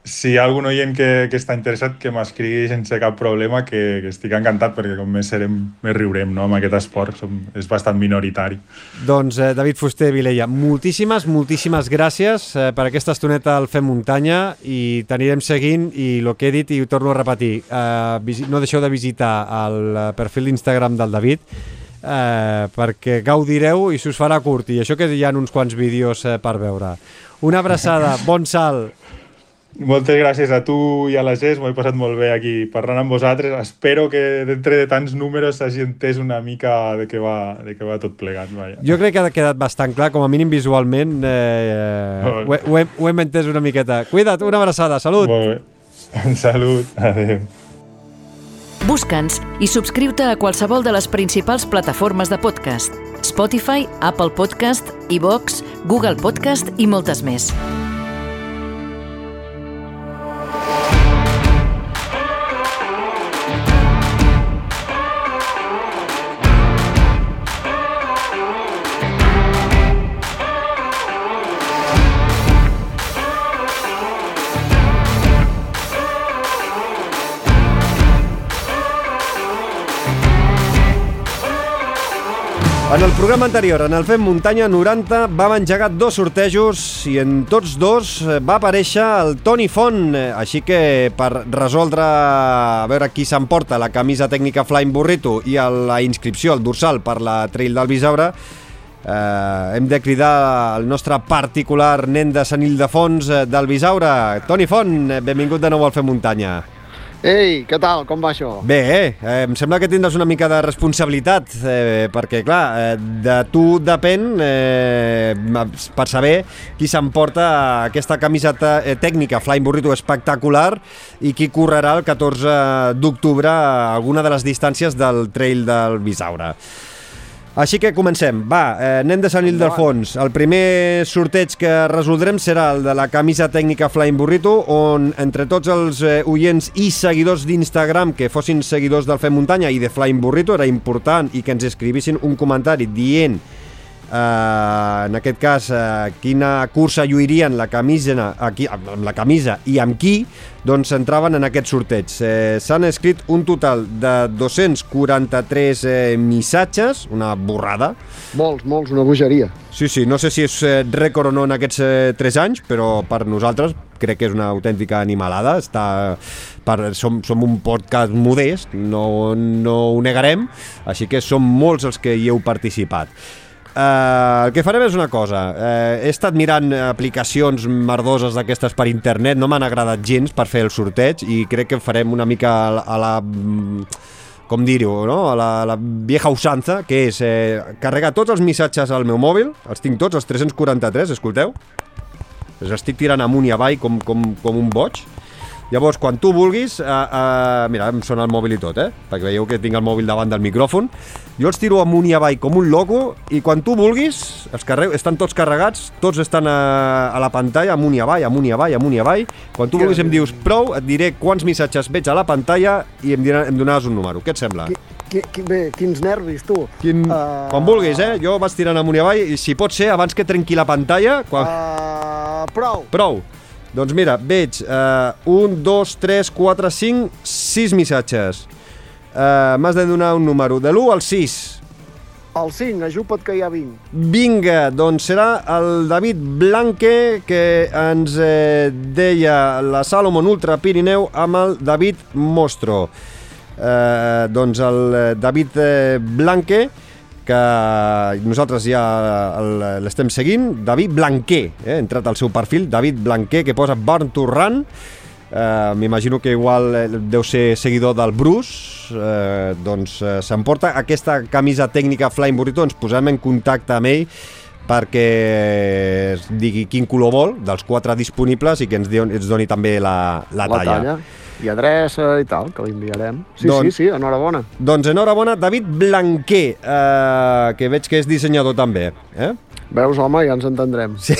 Si hi ha algun oient que, que està interessat, que m'escrigui sense cap problema, que, que estic encantat, perquè com més serem, més riurem no? amb aquest esport, som, és bastant minoritari. Doncs eh, David Fuster Vilella, moltíssimes, moltíssimes gràcies eh, per aquesta estoneta al Fem Muntanya i t'anirem seguint i el que he dit i ho torno a repetir, eh, no deixeu de visitar el eh, perfil d'Instagram del David, eh, perquè gaudireu i s'us farà curt i això que hi ha uns quants vídeos eh, per veure. Una abraçada, bon salt! Moltes gràcies a tu i a la Gés, m'ho he passat molt bé aquí parlant amb vosaltres. Espero que d'entre de tants números s'hagi entès una mica de què va, de què va tot plegat. Vaja. Jo crec que ha quedat bastant clar, com a mínim visualment eh, eh, ho, ho, hem, ho hem entès una miqueta. Cuida't, una abraçada, salut! Molt bé, salut, adéu. Busca'ns i subscriu-te a qualsevol de les principals plataformes de podcast. Spotify, Apple Podcast, iVox, Google Podcast i moltes més. En el programa anterior, en el Fem Muntanya 90, vam engegar dos sortejos i en tots dos eh, va aparèixer el Toni Font. Així que per resoldre a veure qui s'emporta la camisa tècnica Flying Burrito i la inscripció al dorsal per la Trail del Bisaure, eh, hem de cridar el nostre particular nen de Sant Ildefons eh, del Bisaure. Toni Font, benvingut de nou al Fem Muntanya. Ei, què tal? Com va això? Bé, eh? em sembla que tindràs una mica de responsabilitat, eh, perquè, clar, eh, de tu depèn eh, per saber qui s'emporta aquesta camiseta eh, tècnica Flying Burrito espectacular i qui correrà el 14 d'octubre alguna de les distàncies del Trail del Bisaure. Així que comencem. Va, eh, anem de Sant Ildefons. El primer sorteig que resoldrem serà el de la camisa tècnica Flying Burrito, on entre tots els eh, oients i seguidors d'Instagram que fossin seguidors del Fem Muntanya i de Flying Burrito era important i que ens escrivissin un comentari dient Uh, en aquest cas, uh, quina cursa lluirien la camisa, aquí, amb la camisa i amb qui, doncs entraven en aquest sorteig. Eh, S'han escrit un total de 243 eh, missatges, una borrada. Molts, molts, una bogeria. Sí, sí, no sé si és eh, rècord o no en aquests eh, 3 anys, però per nosaltres crec que és una autèntica animalada. Està, per, som, som un podcast modest, no, no ho negarem, així que som molts els que hi heu participat. Uh, el que farem és una cosa. Uh, he estat mirant aplicacions merdoses d'aquestes per internet, no m'han agradat gens per fer el sorteig i crec que farem una mica a la... A la com dir-ho, no? a la, la vieja usanza, que és eh, carregar tots els missatges al meu mòbil, els tinc tots, els 343, escolteu? Els estic tirant amunt i avall com, com, com un boig. Llavors, quan tu vulguis, uh, uh, mira, em sona el mòbil i tot, eh? Perquè veieu que tinc el mòbil davant del micròfon. Jo els tiro amunt i avall com un loco i quan tu vulguis, els carreu, estan tots carregats, tots estan a, a la pantalla, amunt i avall, amunt i avall, amunt i avall. Quan tu vulguis em dius prou, et diré quants missatges veig a la pantalla i em, dirà, em donaràs un número. Què et sembla? Qui, qui, bé, quins nervis, tu. Quin... Uh... Quan vulguis, eh? Jo vaig tirant amunt i avall i si pot ser, abans que trenqui la pantalla... Quan... Uh, prou. Prou. Doncs mira, veig uh, un, dos, tres, quatre, cinc, sis missatges. Uh, M'has de donar un número, de l'1 al 6. El 5, ajupa't que ja vinc. Vinga, doncs serà el David Blanque que ens eh, deia la Salomon Ultra Pirineu amb el David Mostro. Eh, doncs el David eh, Blanque que nosaltres ja l'estem seguint, David Blanquer, eh, ha entrat al seu perfil, David Blanquer, que posa Born to Run, Uh, M'imagino que igual eh, deu ser seguidor del Bruce, uh, doncs uh, s'emporta aquesta camisa tècnica Flying Burrito, ens posem en contacte amb ell perquè es digui quin color vol, dels quatre disponibles, i que ens, doni, ens doni també la, la, La talla. talla. I adreça i tal, que l'enviarem. Sí, Doncs- sí, sí, enhorabona. Doncs enhorabona, David Blanquer, uh, que veig que és dissenyador també. Eh? Veus, home, ja ens entendrem. Sí.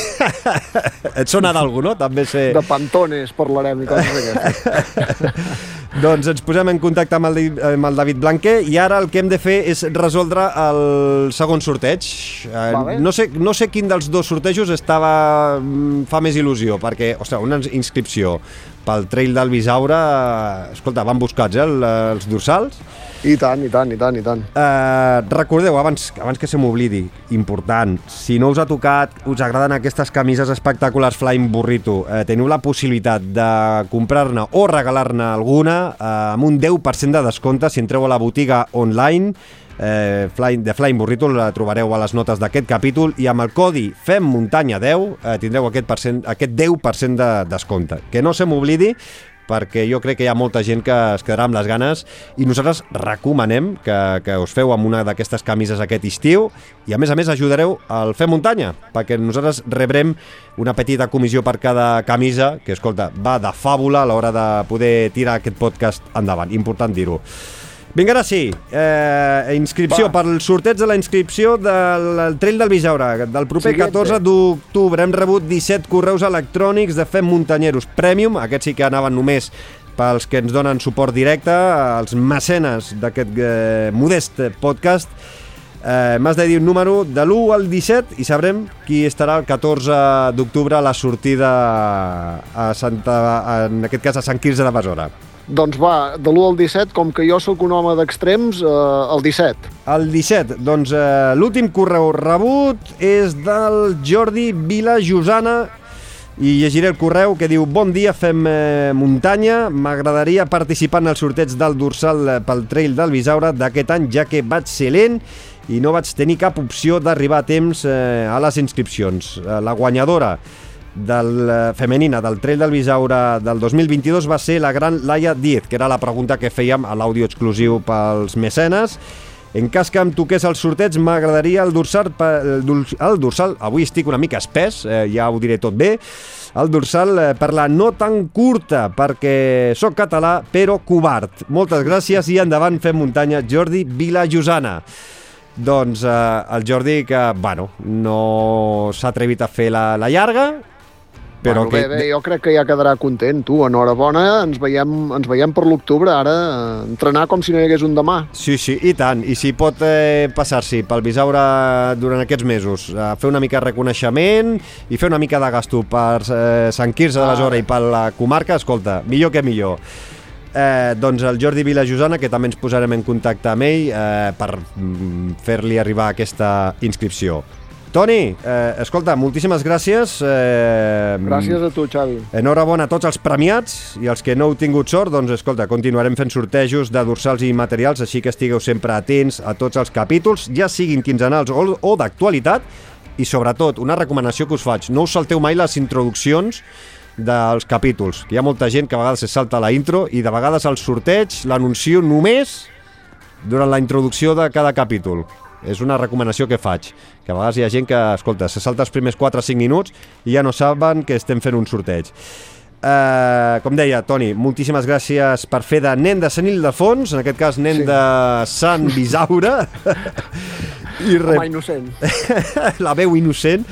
Et sona d'algú, no? També sé... De pantones parlarem i coses d'aquestes. Doncs ens posem en contacte amb el, amb el David Blanquer i ara el que hem de fer és resoldre el segon sorteig. Eh, Vale. no, sé, no sé quin dels dos sortejos estava mm, fa més il·lusió, perquè, ostres, una inscripció pel trail del Bisaure, eh, escolta, van buscats, eh, el- els dorsals. I tant, i tant, i tant, i tant. Eh, recordeu, abans, abans que se m'oblidi, important, si no us ha tocat, us agraden aquestes camises espectaculars Flying Burrito, eh, teniu la possibilitat de comprar-ne o regalar-ne alguna eh, amb un 10% de descompte si entreu a la botiga online eh, Flying, de Flying Burrito, la trobareu a les notes d'aquest capítol i amb el codi FEMMUNTANYA10 eh, tindreu aquest, percent, aquest 10% de descompte. Que no se m'oblidi perquè jo crec que hi ha molta gent que es quedarà amb les ganes i nosaltres recomanem que, que us feu amb una d'aquestes camises aquest estiu i a més a més ajudareu al Fer Muntanya perquè nosaltres rebrem una petita comissió per cada camisa que, escolta, va de fàbula a l'hora de poder tirar aquest podcast endavant. Important dir-ho. Vinga, ara sí, eh, inscripció Va. per al sorteig de la inscripció del Trail del Bisaure, del proper Siguiente. 14 d'octubre. Hem rebut 17 correus electrònics de Fem Muntanyeros Premium, aquests sí que anaven només pels que ens donen suport directe, els mecenes d'aquest eh, modest podcast. Eh, M'has de dir un número de l'1 al 17 i sabrem qui estarà el 14 d'octubre a la sortida a Santa, en aquest cas a Sant Quirze de Besora. Doncs va, de l'1 al 17, com que jo sóc un home d'extrems, eh, el 17. El 17, doncs eh, l'últim correu rebut és del Jordi Vila Josana i llegiré el correu que diu Bon dia, fem eh, muntanya. M'agradaria participar en el sorteig del dorsal eh, pel trail del Bisaure d'aquest any, ja que vaig ser lent i no vaig tenir cap opció d'arribar a temps eh, a les inscripcions. La guanyadora del, eh, femenina del Trail del Bisaure del 2022 va ser la gran Laia Diez, que era la pregunta que fèiem a l'àudio exclusiu pels mecenes. En cas que em toqués el sorteig, m'agradaria el dorsal, el dorsal, avui estic una mica espès, eh, ja ho diré tot bé, el dorsal eh, per la no tan curta, perquè sóc català, però covard. Moltes gràcies i endavant fem muntanya, Jordi Vila Josana. Doncs eh, el Jordi que, bueno, no s'ha atrevit a fer la, la llarga, però bueno, que... bé, bé, jo crec que ja quedarà content, tu. Enhorabona, ens veiem, ens veiem per l'octubre, ara, entrenar com si no hi hagués un demà. Sí, sí, i tant. I si pot eh, passar-s'hi pel Bisaure durant aquests mesos, a fer una mica de reconeixement i fer una mica de gasto per eh, Sant Quirze de Besora i per la comarca, escolta, millor que millor. Eh, doncs el Jordi Vila Josana, que també ens posarem en contacte amb ell eh, per mm, fer-li arribar aquesta inscripció. Toni, eh, escolta, moltíssimes gràcies. Eh, Gràcies a tu, Xavi. Enhorabona a tots els premiats i els que no heu tingut sort, doncs escolta, continuarem fent sortejos de dorsals i materials, així que estigueu sempre atents a tots els capítols, ja siguin quinzenals o, o d'actualitat, i sobretot, una recomanació que us faig, no us salteu mai les introduccions dels capítols, hi ha molta gent que a vegades se salta la intro i de vegades el sorteig l'anuncio només durant la introducció de cada capítol. És una recomanació que faig, que a vegades hi ha gent que, escolta, se salta els primers 4 o 5 minuts i ja no saben que estem fent un sorteig. Uh, com deia, Toni, moltíssimes gràcies per fer de nen de Sant Ildefons, en aquest cas nen Sí. de Sant Bisaure, i Home re... innocent. la veu innocent,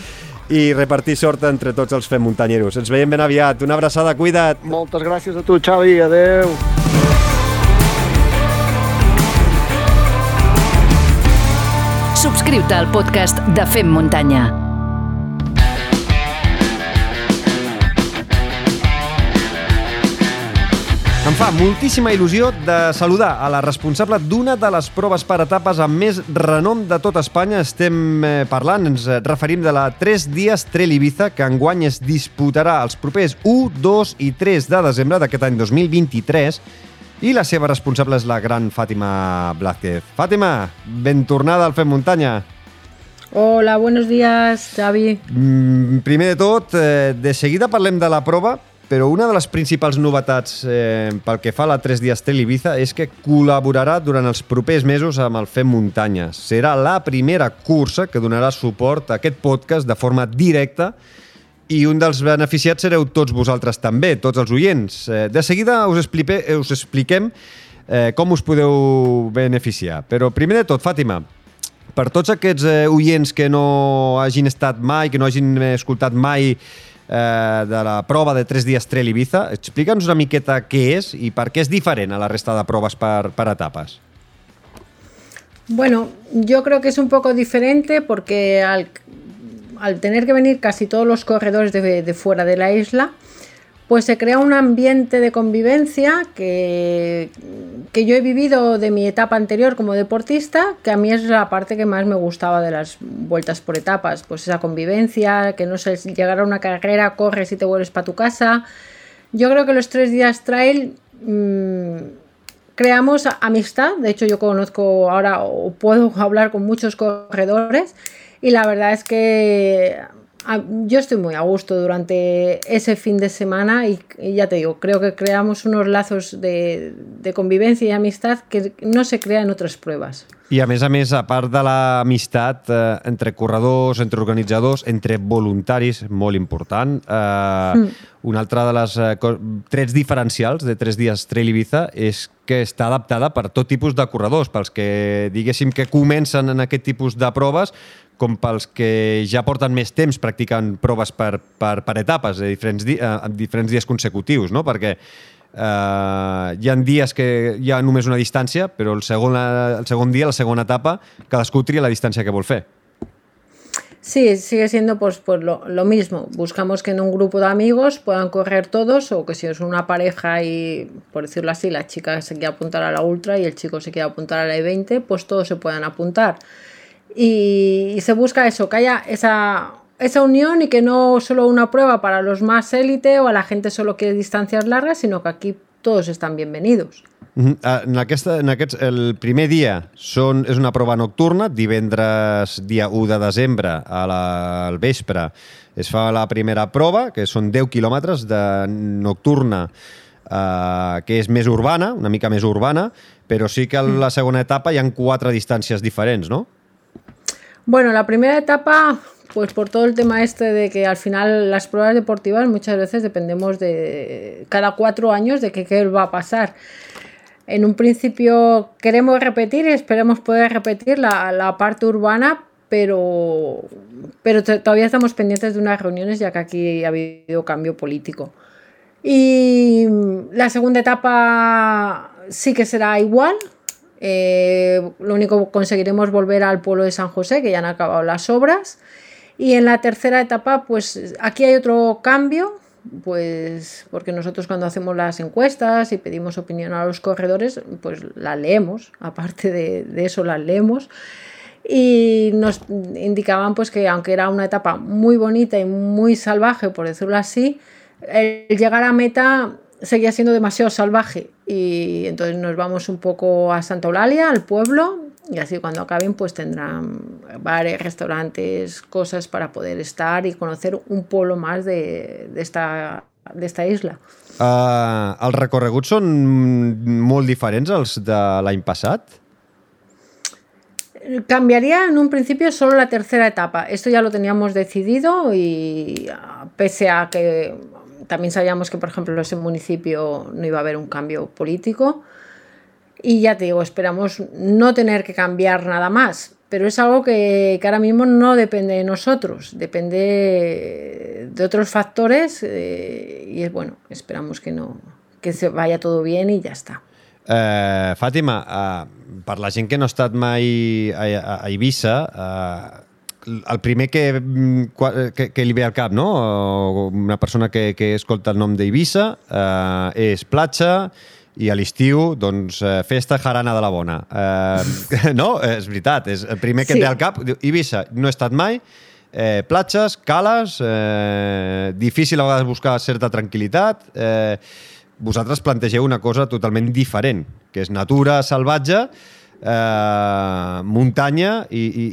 i repartir sort entre tots els fem muntanyeros. Ens veiem ben aviat. Una abraçada, cuida't! Moltes gràcies a tu, Xavi. Adeu. Subscriu-te al podcast de Fem Muntanya. Em fa moltíssima il·lusió de saludar a la responsable d'una de les proves per etapes amb més renom de tot Espanya. Estem eh, parlant, ens eh, referim de la 3 dies Trail Ibiza, que enguany es disputarà els propers 1, 2 i 3 de desembre d'aquest any 2023 i la seva responsable és la gran Fàtima Blázquez. Fàtima, ben tornada al Fem Muntanya. Hola, buenos días, Xavi. Mm, primer de tot, eh, de seguida parlem de la prova, però una de les principals novetats eh, pel que fa a la 3 dies Trail Ibiza és que col·laborarà durant els propers mesos amb el Fem Muntanya. Serà la primera cursa que donarà suport a aquest podcast de forma directa i un dels beneficiats sereu tots vosaltres també, tots els oients. Eh, de seguida us, explique, us expliquem eh, com us podeu beneficiar. Però primer de tot, Fàtima, per tots aquests eh, oients que no hagin estat mai, que no hagin escoltat mai eh, de la prova de 3 dies Trail Ibiza, explica'ns una miqueta què és i per què és diferent a la resta de proves per, per etapes. Bueno, yo creo que es un poco diferente porque al, al tener que venir casi todos los corredores de, fuera de la isla, pues se crea un ambiente de convivencia que, que, yo he vivido de mi etapa anterior como deportista, que a mí es la parte que más me gustaba de las vueltas por etapas, pues esa convivencia, que no sé, llegar a una carrera, corres y te vuelves para tu casa. Yo creo que los tres días trail mmm, creamos amistad, de hecho yo conozco ahora o puedo hablar con muchos corredores y la verdad es que yo estoy muy a gusto durante ese fin de semana y, y ya te digo, creo que creamos unos lazos de, de, convivencia y amistad que no se crea en otras pruebas. I a més a més, a part de l'amistat eh, entre corredors, entre organitzadors, entre voluntaris, molt important, eh, mm. Un altre de les eh, trets diferencials de tres dies Trail Ibiza és que està adaptada per tot tipus de corredors, pels que diguéssim que comencen en aquest tipus de proves, com pels que ja porten més temps practicant proves per, per, per etapes, de diferents, di eh, diferents dies consecutius, no? perquè eh, hi ha dies que hi ha només una distància, però el segon, el segon dia, la segona etapa, cadascú tria la distància que vol fer. Sí, sigue siendo pues, pues lo, lo, mismo. Buscamos que en un grupo de amigos puedan correr todos o que si es una pareja y, por decirlo así, la chica se quiere apuntar a la ultra y el chico se quiere apuntar a la E20, pues todos se puedan apuntar. Y, y se busca eso, que haya esa, esa unión y que no solo una prueba para los más élite o a la gente solo quiere distancias largas, sino que aquí todos están bienvenidos. Uh -huh. En, aquesta, en aquests, el primer dia són, és una prova nocturna, divendres dia 1 de desembre a la, al vespre es fa la primera prova, que són 10 quilòmetres de nocturna, eh, que és més urbana, una mica més urbana, però sí que a la segona etapa hi han quatre distàncies diferents, no? Bueno, la primera etapa pues por todo el tema este de que al final las pruebas deportivas muchas veces dependemos de cada cuatro años de que qué va a pasar. En un principio queremos repetir y esperemos poder repetir la, la parte urbana, pero, pero todavía estamos pendientes de unas reuniones ya que aquí ha habido cambio político. Y la segunda etapa sí que será igual. Eh, lo único que conseguiremos volver al pueblo de San José, que ya han acabado las obras. Y en la tercera etapa, pues aquí hay otro cambio, pues porque nosotros cuando hacemos las encuestas y pedimos opinión a los corredores, pues la leemos, aparte de, eso las leemos. Y nos indicaban pues que aunque era una etapa muy bonita y muy salvaje, por decirlo así, el llegar a meta seguía siendo demasiado salvaje. Y entonces nos vamos un poco a Santa Eulalia, al pueblo, y así cuando acaben pues tendrán bares, restaurantes, cosas para poder estar y conocer un pueblo más de, de esta, de esta isla. Uh, els recorreguts són molt diferents als de l'any passat? Cambiaría en un principio solo la tercera etapa. Esto ya lo teníamos decidido y pese a que también sabíamos que, por ejemplo, en ese municipio no iba a haber un cambio político. Y ya te digo, esperamos no tener que cambiar nada más. Pero es algo que, que ahora mismo no depende de nosotros, depende de otros factores. Eh, y es bueno, esperamos que, no, que se vaya todo bien y ya está. Uh, Fàtima, uh, per la gent que no ha estat mai a, a, a Eivissa, uh, el primer que, mm, que, que li ve al cap, no? Una persona que, que escolta el nom d'Eivissa, eh, és platja, i a l'estiu, doncs, eh, festa jarana de la bona. Eh, no? És veritat, és el primer que Sí. sí. té al cap. Diu, Eivissa, no he estat mai, eh, platges, cales, eh, difícil a vegades buscar certa tranquil·litat. Eh, vosaltres plantegeu una cosa totalment diferent, que és natura salvatge, eh, muntanya, i, i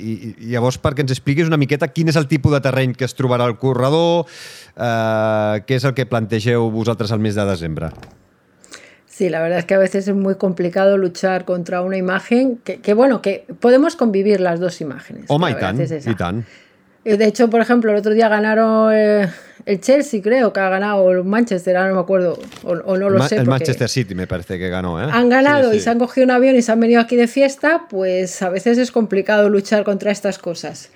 i llavors perquè ens expliquis una miqueta quin és el tipus de terreny que es trobarà al corredor, eh, què és el que plantegeu vosaltres al mes de desembre. Sí, la verdad es que a veces es muy complicado luchar contra una imagen que, que, bueno, que podemos convivir las dos imágenes. I verdad tant, es. Eh, De hecho, por ejemplo, el otro día ganaron eh, el Chelsea, creo que ha ganado, o el Manchester, ahora no me acuerdo, o, o no lo Ma- sé. el Manchester City me parece que ganó, ¿eh? Han ganado Sí, y sí. se han cogido un avión y se han venido aquí de fiesta, pues a veces es complicado luchar contra estas cosas.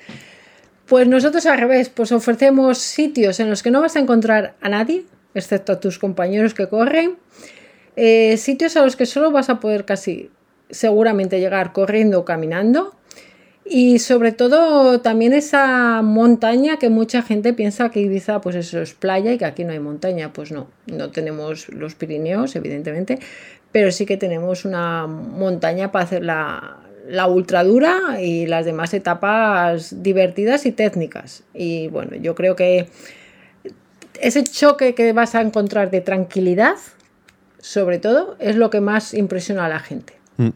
Pues nosotros al revés, pues ofrecemos sitios en los que no vas a encontrar a nadie, excepto a tus compañeros que corren, eh, sitios a los que solo vas a poder casi seguramente llegar corriendo o caminando. Y sobre todo también esa montaña que mucha gente piensa que Ibiza pues eso es playa y que aquí no hay montaña. Pues no, no tenemos los Pirineos, evidentemente, pero sí que tenemos una montaña para hacer la, la ultradura y las demás etapas divertidas y técnicas. Y bueno, yo creo que ese choque que vas a encontrar de tranquilidad, sobre todo, es lo que más impresiona a la gente. Mm.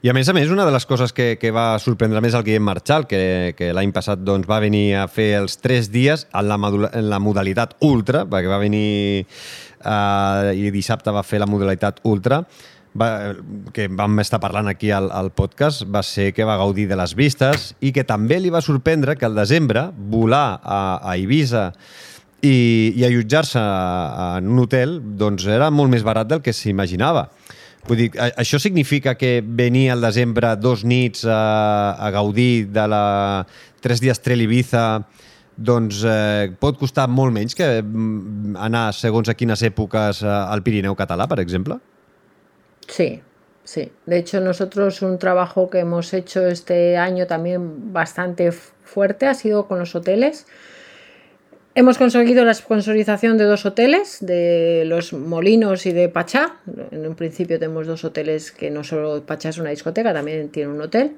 I a més a més, una de les coses que, que va sorprendre més el Guillem Marchal, que, que l'any passat doncs, va venir a fer els tres dies en la, en la modalitat ultra, perquè va venir eh, i dissabte va fer la modalitat ultra, va, que vam estar parlant aquí al, al podcast, va ser que va gaudir de les vistes i que també li va sorprendre que al desembre volar a, a Eivissa i, i allotjar-se en un hotel doncs era molt més barat del que s'imaginava. Vull dir, això significa que venir al desembre dos nits a, a gaudir de la tres dies Trail Ibiza doncs eh, pot costar molt menys que mm, anar segons a quines èpoques al Pirineu català, per exemple? Sí, sí. De hecho, nosotros un trabajo que hemos hecho este año también bastante fuerte ha sido con los hoteles. Hemos conseguido la sponsorización de dos hoteles, de los Molinos y de Pachá. En un principio tenemos dos hoteles que no solo Pachá es una discoteca, también tiene un hotel.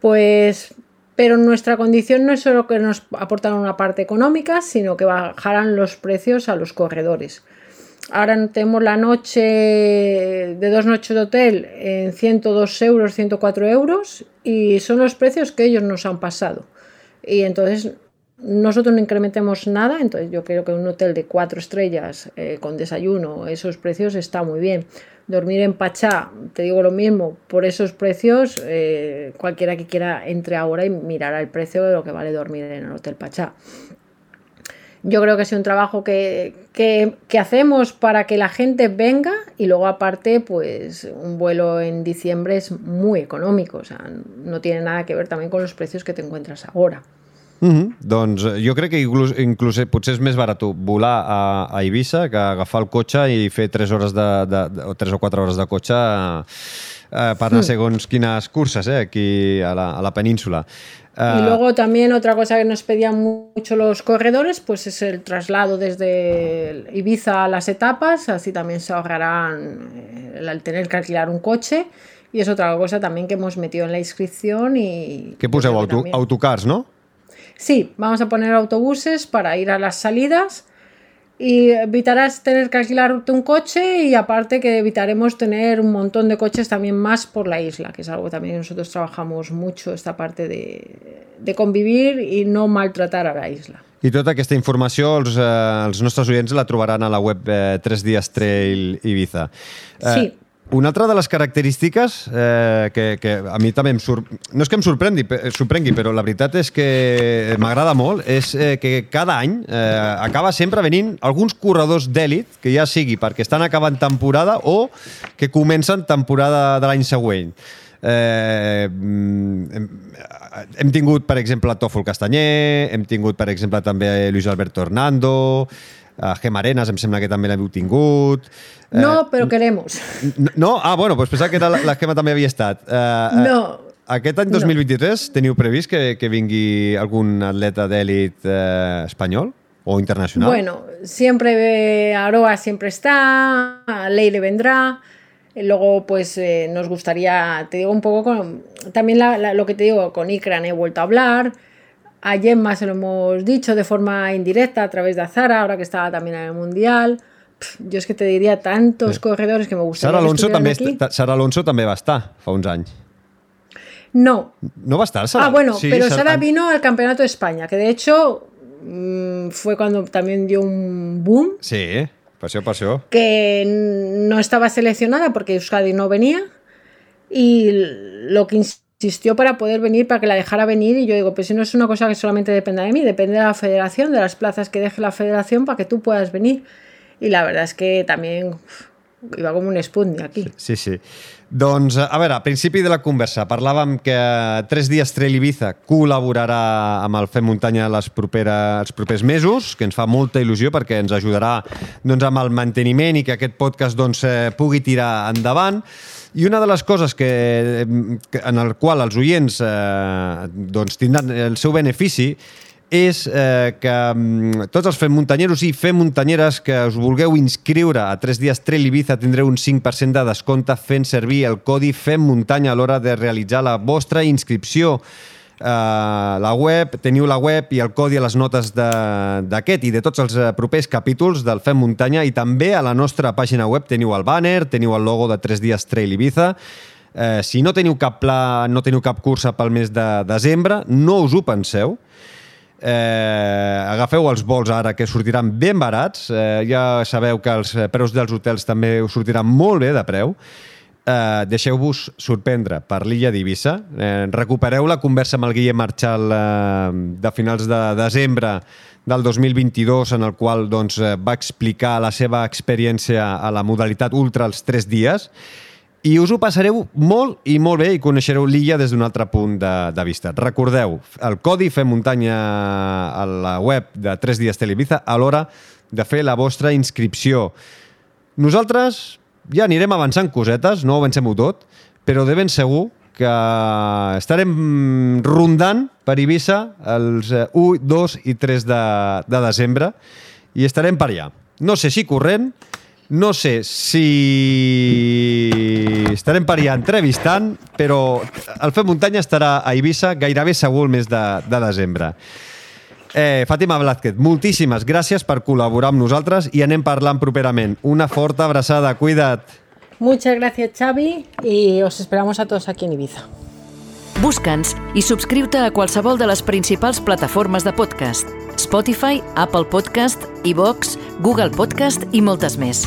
Pues, pero nuestra condición no es solo que nos aportaran una parte económica, sino que bajaran los precios a los corredores. Ahora tenemos la noche de dos noches de hotel en 102 euros, 104 euros y son los precios que ellos nos han pasado. Y entonces nosotros no incrementemos nada, entonces yo creo que un hotel de cuatro estrellas eh, con desayuno, esos precios está muy bien. Dormir en Pachá, te digo lo mismo, por esos precios, eh, cualquiera que quiera entre ahora y mirará el precio de lo que vale dormir en el Hotel Pachá. Yo creo que es un trabajo que, que, que hacemos para que la gente venga y luego aparte, pues un vuelo en diciembre es muy económico, o sea, no tiene nada que ver también con los precios que te encuentras ahora. Mm -hmm. Doncs eh, jo crec que inclús, inclús eh, potser és més barat volar a, a Eivissa que agafar el cotxe i fer 3 hores de, de, de, o 3 o 4 hores de cotxe eh, per anar segons quines curses eh, aquí a la, a la península. Eh, Y luego también otra cosa que nos pedían mucho los corredores, pues es el traslado desde Ibiza a las etapas, así también se ahorrarán eh, el al tener que alquilar un coche. Y es otra cosa también que hemos metido en la inscripción y... Creo que Auto, autocars, no? Sí, vamos a poner autobuses para ir a las salidas y evitarás tener que alquilarte un coche y aparte que evitaremos tener un montón de coches también más por la isla, que es algo que también nosotros trabajamos mucho, esta parte de, de convivir y no maltratar a la isla. I tota aquesta informació els, eh, els nostres oients la trobaran a la web eh, 3 dies Trail Ibiza. Eh, Sí. Una altra de les característiques eh, que, que a mi també em sor... no és que em sorprengui, sorprengui però la veritat és que m'agrada molt, és eh, que cada any eh, acaba sempre venint alguns corredors d'èlit, que ja sigui perquè estan acabant temporada o que comencen temporada de l'any següent. Eh, mm, hem, hem tingut, per exemple, Tòfol Castanyer, hem tingut, per exemple, també Luis Alberto Hernando, a Gem Arenas em sembla que també l'hem tingut. No, pero queremos. No, no? Ah, bueno, doncs pensava que era la, la Gema també havia estat. Uh, No. Aquest any 2023 teniu previst que, que vingui algun atleta d'èlit eh, espanyol o internacional? Bueno, siempre eh, Aroa siempre está, Leire vendrá. Luego, pues eh, nos gustaría, te digo un poco, con, también la, la, lo que te digo, con Ikran he vuelto a hablar, a Gemma se lo hemos dicho de forma indirecta a través de Azara, ahora que estaba también en el Mundial. Pff, jo és que te diria tantos sí. corredores que me gustaría Sara Alonso, que també, aquí. Sara Alonso també va estar fa uns anys. No. No va estar, Sara? Ah, bueno, Sí, pero Sara- Sara vino al Campeonato de España, que de hecho mm, fue cuando también dio un boom, Sí, per això. que no estaba seleccionada porque Euskadi no venía y lo que insistió para poder venir, para que la dejara venir y yo digo, pues si no es una cosa que solamente depende de mí, depende de la federación, de las plazas que deje la federación para que tú puedas venir. Y la verdad es que también iba como un Sputnik aquí. Sí, sí. Doncs, a veure, a principi de la conversa parlàvem que Tres Dies Trail Ibiza col·laborarà amb el Fem Muntanya les propera, els propers mesos, que ens fa molta il·lusió perquè ens ajudarà doncs, amb el manteniment i que aquest podcast doncs, eh, pugui tirar endavant. I una de les coses que, en el qual els oients eh, doncs, tindran el seu benefici és eh, que mm, tots els fem muntanyeros i fem muntanyeres que us vulgueu inscriure a 3 dies Trail Ibiza tindreu un 5% de descompte fent servir el codi FEM Muntanya a l'hora de realitzar la vostra inscripció. Eh, la web, teniu la web i el codi a les notes d'aquest i de tots els eh, propers capítols del Fem Muntanya i també a la nostra pàgina web teniu el banner, teniu el logo de 3 dies Trail Ibiza Eh, si no teniu cap pla, no teniu cap cursa pel mes de desembre, no us ho penseu. Eh, agafeu els vols ara que sortiran ben barats. Eh, ja sabeu que els preus dels hotels també us sortiran molt bé de preu. Eh, Deixeu-vos sorprendre per l'illa d'Eivissa. Eh, recupereu la conversa amb el Guillem Marchal eh, de finals de desembre del 2022 en el qual doncs, eh, va explicar la seva experiència a la modalitat ultra els tres dies i us ho passareu molt i molt bé i coneixereu l'illa des d'un altre punt de, de vista. Recordeu, el codi Fem Muntanya a la web de 3 dies Televiza a l'hora de fer la vostra inscripció. Nosaltres ja anirem avançant cosetes, no avancem-ho tot, però de ben segur que estarem rondant per Eivissa els eh, 1, 2 i 3 de, de desembre i estarem per allà. No sé si corrent, no sé si estarem per allà entrevistant, però el Fem Muntanya estarà a Eivissa gairebé segur el mes de, de desembre. Eh, Fàtima Blázquez, moltíssimes gràcies per col·laborar amb nosaltres i anem parlant properament. Una forta abraçada, cuida't! Muchas gracias Xavi y os esperamos a todos aquí en Ibiza. Busca'ns i subscriu-te a qualsevol de les principals plataformes de podcast. Spotify, Apple Podcast, iVox, Google Podcast i moltes més.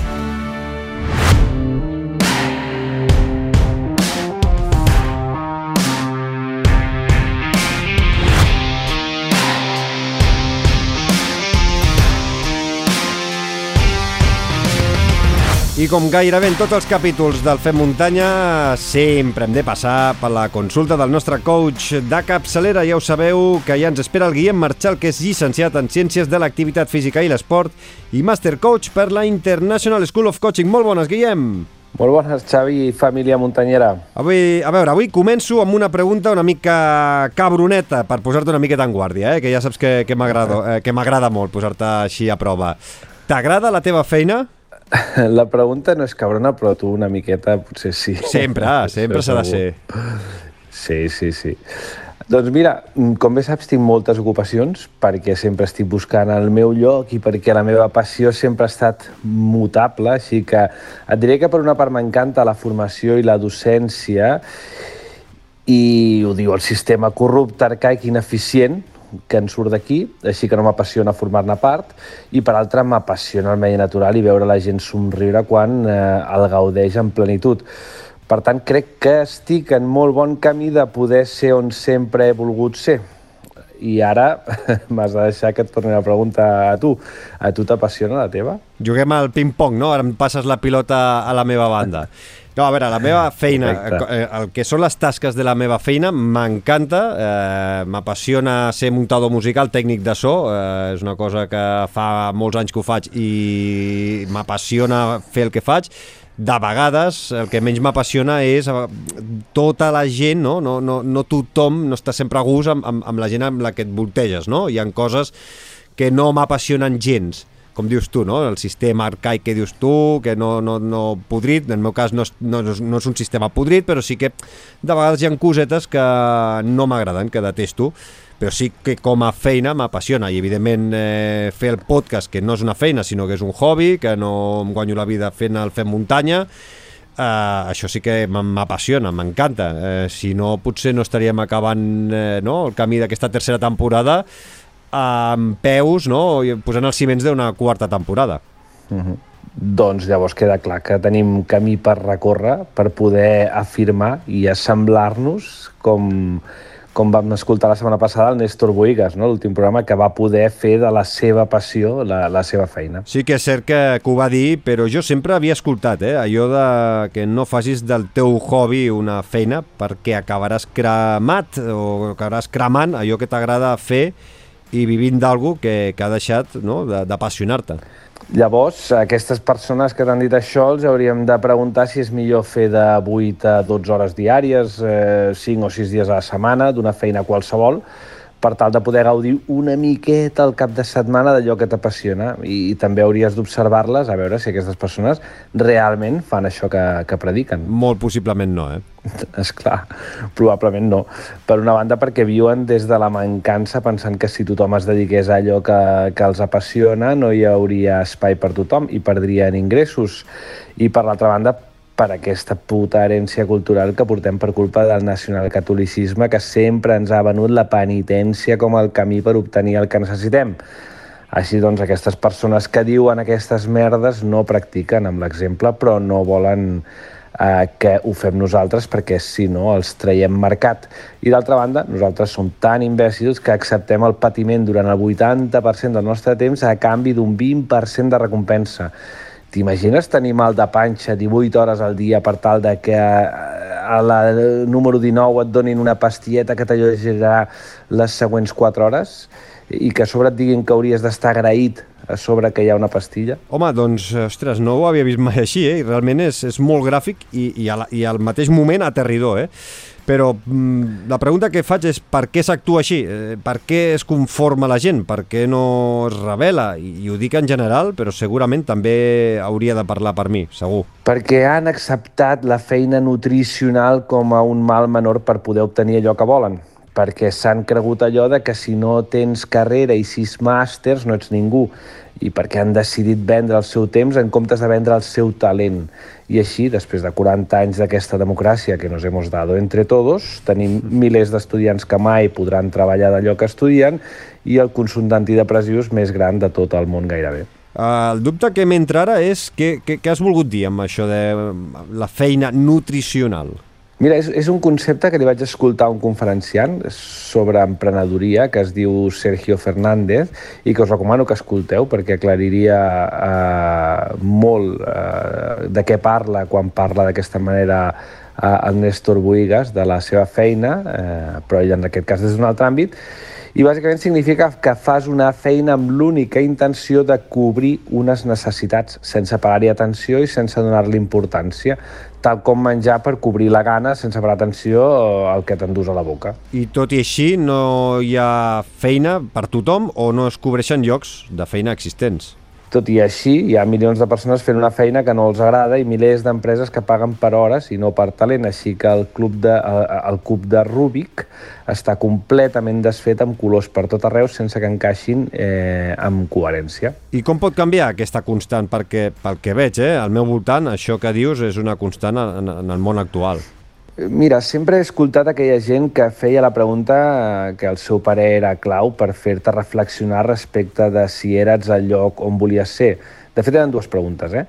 I com gairebé en tots els capítols del Fem Muntanya, sempre hem de passar per la consulta del nostre coach de capçalera. Ja ho sabeu que ja ens espera el Guillem Marchal, que és llicenciat en Ciències de l'Activitat Física i l'Esport i Master Coach per la International School of Coaching. Molt bones, Guillem! Molt bones, Xavi i família muntanyera. Avui, a veure, avui començo amb una pregunta una mica cabroneta, per posar-te una miqueta en guàrdia, eh? que ja saps que, que m'agrada eh, que m'agrada molt posar-te així a prova. T'agrada la teva feina? La pregunta no és cabrona, però tu una miqueta potser sí. Sempre, sempre s'ha de ser. Sí, sí, sí. Doncs mira, com bé saps, tinc moltes ocupacions perquè sempre estic buscant el meu lloc i perquè la meva passió sempre ha estat mutable, així que et diré que per una part m'encanta la formació i la docència i ho diu el sistema corrupte, arcaic i ineficient que en surt d'aquí, així que no m'apassiona formar-ne part, i per altra m'apassiona el medi natural i veure la gent somriure quan eh, el gaudeix en plenitud. Per tant, crec que estic en molt bon camí de poder ser on sempre he volgut ser. I ara m'has de deixar que et torni la pregunta a tu. A tu t'apassiona la teva? Juguem al ping-pong, no? Ara em passes la pilota a la meva banda. No, a veure, la meva feina, Correcte. eh, el que són les tasques de la meva feina, m'encanta, eh, m'apassiona ser muntador musical, tècnic de so, eh, és una cosa que fa molts anys que ho faig i m'apassiona fer el que faig. De vegades, el que menys m'apassiona és eh, tota la gent, no? No, no, no tothom no està sempre a gust amb, amb, amb la gent amb la que et volteges, no? Hi han coses que no m'apassionen gens com dius tu, no? el sistema arcaic que dius tu, que no, no, no podrit, en el meu cas no és, no, no és un sistema podrit, però sí que de vegades hi ha cosetes que no m'agraden, que detesto, però sí que com a feina m'apassiona i evidentment eh, fer el podcast que no és una feina sinó que és un hobby, que no em guanyo la vida fent el fent muntanya Uh, això sí que m'apassiona, m'encanta. Uh, si no, potser no estaríem acabant uh, no, el camí d'aquesta tercera temporada amb peus no, posant els ciments d'una quarta temporada. Uh -huh. Doncs llavors queda clar que tenim camí per recórrer per poder afirmar i assemblar-nos com com vam escoltar la setmana passada el Néstor Boigas, no? l'últim programa, que va poder fer de la seva passió la, la seva feina. Sí que és cert que, que ho va dir, però jo sempre havia escoltat eh? allò de que no facis del teu hobby una feina perquè acabaràs cremat o acabaràs cremant allò que t'agrada fer i vivint d'algú que, que ha deixat no? d'apassionar-te. Llavors, aquestes persones que t'han dit això els hauríem de preguntar si és millor fer de 8 a 12 hores diàries, eh, 5 o 6 dies a la setmana, d'una feina qualsevol, per tal de poder gaudir una miqueta al cap de setmana d'allò que t'apassiona i, i també hauries d'observar-les a veure si aquestes persones realment fan això que, que prediquen. Molt possiblement no, eh? És clar, probablement no. Per una banda perquè viuen des de la mancança pensant que si tothom es dediqués a allò que, que els apassiona no hi hauria espai per tothom i perdrien ingressos. I per l'altra banda per aquesta puta herència cultural que portem per culpa del nacionalcatolicisme que sempre ens ha venut la penitència com el camí per obtenir el que necessitem. Així doncs, aquestes persones que diuen aquestes merdes no practiquen amb l'exemple, però no volen eh, que ho fem nosaltres perquè si no els traiem mercat. I d'altra banda, nosaltres som tan imbècils que acceptem el patiment durant el 80% del nostre temps a canvi d'un 20% de recompensa. T'imagines tenir mal de panxa 18 hores al dia per tal de que eh, a la número 19 et donin una pastilleta que t'allotjarà les següents 4 hores i que a sobre et diguin que hauries d'estar agraït a sobre que hi ha una pastilla? Home, doncs, ostres, no ho havia vist mai així, eh? Realment és, és molt gràfic i, i, la, i al mateix moment aterridor, eh? Però mm, la pregunta que faig és per què s'actua així? Eh, per què es conforma la gent? Per què no es revela? I, I ho dic en general, però segurament també hauria de parlar per mi, segur. Perquè han acceptat la feina nutricional com a un mal menor per poder obtenir allò que volen perquè s'han cregut allò de que si no tens carrera i sis màsters no ets ningú i perquè han decidit vendre el seu temps en comptes de vendre el seu talent. I així, després de 40 anys d'aquesta democràcia que nos hemos dado entre todos, tenim milers d'estudiants que mai podran treballar d'allò que estudien i el consum d'antidepressius més gran de tot el món gairebé. El dubte que m'entra ara és què, què, què has volgut dir amb això de la feina nutricional? Mira, és, és un concepte que li vaig escoltar un conferenciant sobre emprenedoria que es diu Sergio Fernández i que us recomano que escolteu perquè aclariria eh, molt eh, de què parla quan parla d'aquesta manera eh, el Néstor Boigas de la seva feina, eh, però ell en aquest cas des d'un altre àmbit, i bàsicament significa que fas una feina amb l'única intenció de cobrir unes necessitats sense pagar-hi atenció i sense donar-li importància tal com menjar per cobrir la gana sense parar atenció al que t'endús a la boca. I tot i així no hi ha feina per tothom o no es cobreixen llocs de feina existents? Tot i així, hi ha milions de persones fent una feina que no els agrada i milers d'empreses que paguen per hores i no per talent, així que el club de, el cub de Rubik està completament desfet amb colors per tot arreu sense que encaixin eh, amb coherència. I com pot canviar aquesta constant? Perquè, pel que veig, eh, al meu voltant, això que dius és una constant en, en el món actual. Mira, sempre he escoltat aquella gent que feia la pregunta que el seu pare era clau per fer-te reflexionar respecte de si eres al lloc on volies ser. De fet, eren dues preguntes. Eh?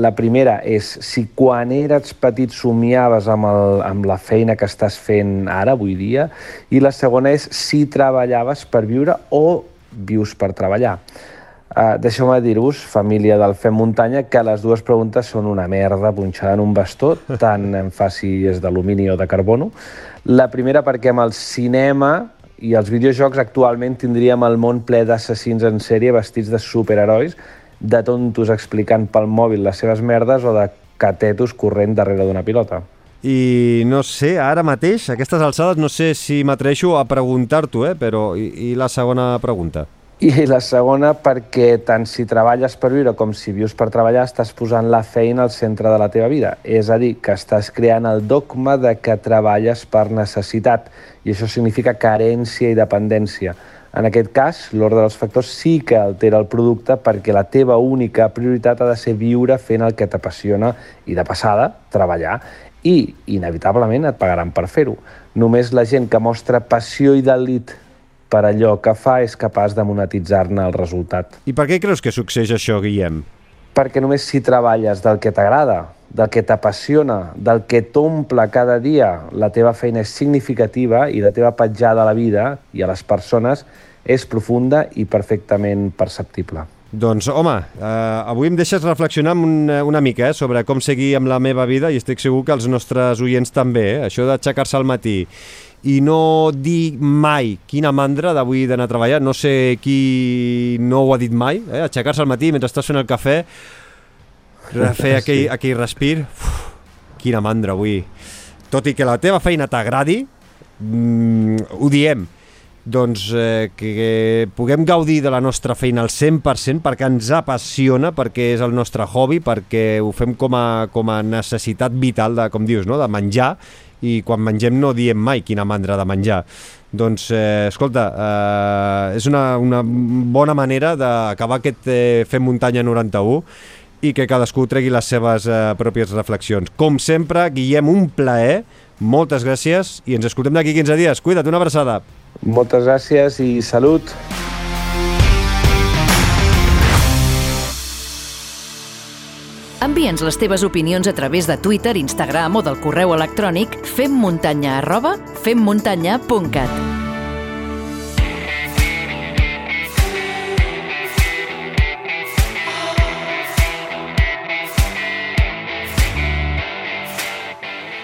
La primera és si quan eres petit somiaves amb, el, amb la feina que estàs fent ara, avui dia, i la segona és si treballaves per viure o vius per treballar. Uh, Deixeu-me dir-vos, família del Fem Muntanya, que les dues preguntes són una merda punxada en un bastó, tant en faci és d'alumini o de carbono. La primera perquè amb el cinema i els videojocs actualment tindríem el món ple d'assassins en sèrie vestits de superherois, de tontos explicant pel mòbil les seves merdes o de catetos corrent darrere d'una pilota. I no sé, ara mateix, a aquestes alçades, no sé si m'atreixo a preguntar-t'ho, eh? però i, i la segona pregunta? I la segona perquè tant si treballes per viure com si vius per treballar estàs posant la feina al centre de la teva vida. És a dir, que estàs creant el dogma de que treballes per necessitat i això significa carència i dependència. En aquest cas, l'ordre dels factors sí que altera el producte perquè la teva única prioritat ha de ser viure fent el que t'apassiona i, de passada, treballar. I, inevitablement, et pagaran per fer-ho. Només la gent que mostra passió i delit per allò que fa és capaç de monetitzar-ne el resultat. I per què creus que succeeix això, Guillem? Perquè només si treballes del que t'agrada, del que t'apassiona, del que t'omple cada dia, la teva feina és significativa i la teva petjada a la vida i a les persones és profunda i perfectament perceptible. Doncs, home, eh, avui em deixes reflexionar una, una mica eh, sobre com seguir amb la meva vida i estic segur que els nostres oients també. Eh? Això d'aixecar-se al matí i no dir mai quina mandra d'avui d'anar a treballar. No sé qui no ho ha dit mai, eh? aixecar-se al matí mentre estàs fent el cafè, fer aquell, aquell respir, uf, quina mandra avui. Tot i que la teva feina t'agradi, mm, ho diem, doncs eh, que, puguem gaudir de la nostra feina al 100% perquè ens apassiona, perquè és el nostre hobby, perquè ho fem com a, com a necessitat vital, de, com dius, no? de menjar, i quan mengem no diem mai quina mandra de menjar. Doncs, eh, escolta, eh, és una, una bona manera d'acabar aquest eh, Fem Muntanya 91 i que cadascú tregui les seves eh, pròpies reflexions. Com sempre, Guillem, un plaer, moltes gràcies i ens escoltem d'aquí 15 dies. Cuida't, una abraçada. Moltes gràcies i salut. Envia'ns les teves opinions a través de Twitter, Instagram o del correu electrònic femmuntanya arroba femmuntanya.cat.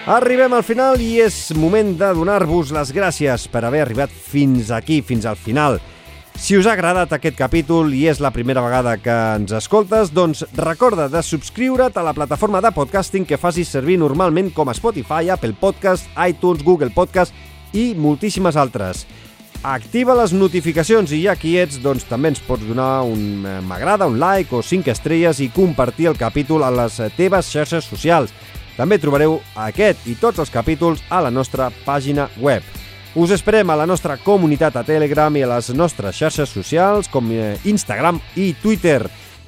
Arribem al final i és moment de donar-vos les gràcies per haver arribat fins aquí, fins al final. Si us ha agradat aquest capítol i és la primera vegada que ens escoltes, doncs recorda de subscriure't a la plataforma de podcasting que facis servir normalment com Spotify, Apple Podcast, iTunes, Google Podcast i moltíssimes altres. Activa les notificacions i ja qui ets, doncs també ens pots donar un eh, m'agrada, un like o 5 estrelles i compartir el capítol a les teves xarxes socials. També trobareu aquest i tots els capítols a la nostra pàgina web. Us esperem a la nostra comunitat a Telegram i a les nostres xarxes socials com eh, Instagram i Twitter.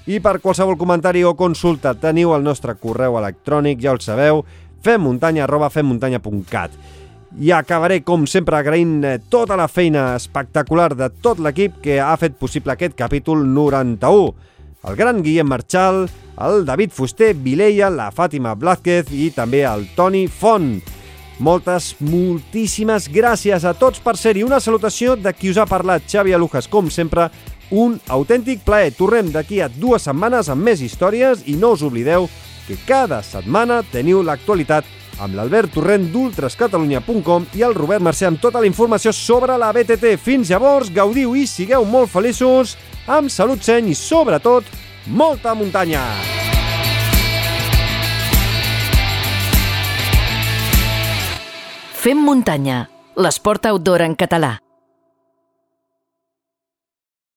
I per qualsevol comentari o consulta teniu el nostre correu electrònic, ja ho sabeu, femmuntanya arroba femmuntanya.cat. I acabaré, com sempre, agraint eh, tota la feina espectacular de tot l'equip que ha fet possible aquest capítol 91. El gran Guillem Marchal, el David Fuster, Vileia, la Fàtima Blázquez i també el Toni Font. Moltes, moltíssimes gràcies a tots per ser-hi. Una salutació de qui us ha parlat, Xavi Alujas, com sempre, un autèntic plaer. Tornem d'aquí a dues setmanes amb més històries i no us oblideu que cada setmana teniu l'actualitat amb l'Albert Torrent d'ultrascatalunya.com i el Robert Mercè amb tota la informació sobre la BTT. Fins llavors, gaudiu i sigueu molt feliços, amb salut seny i, sobretot, molta muntanya! Fem muntanya, l'esport outdoor en català.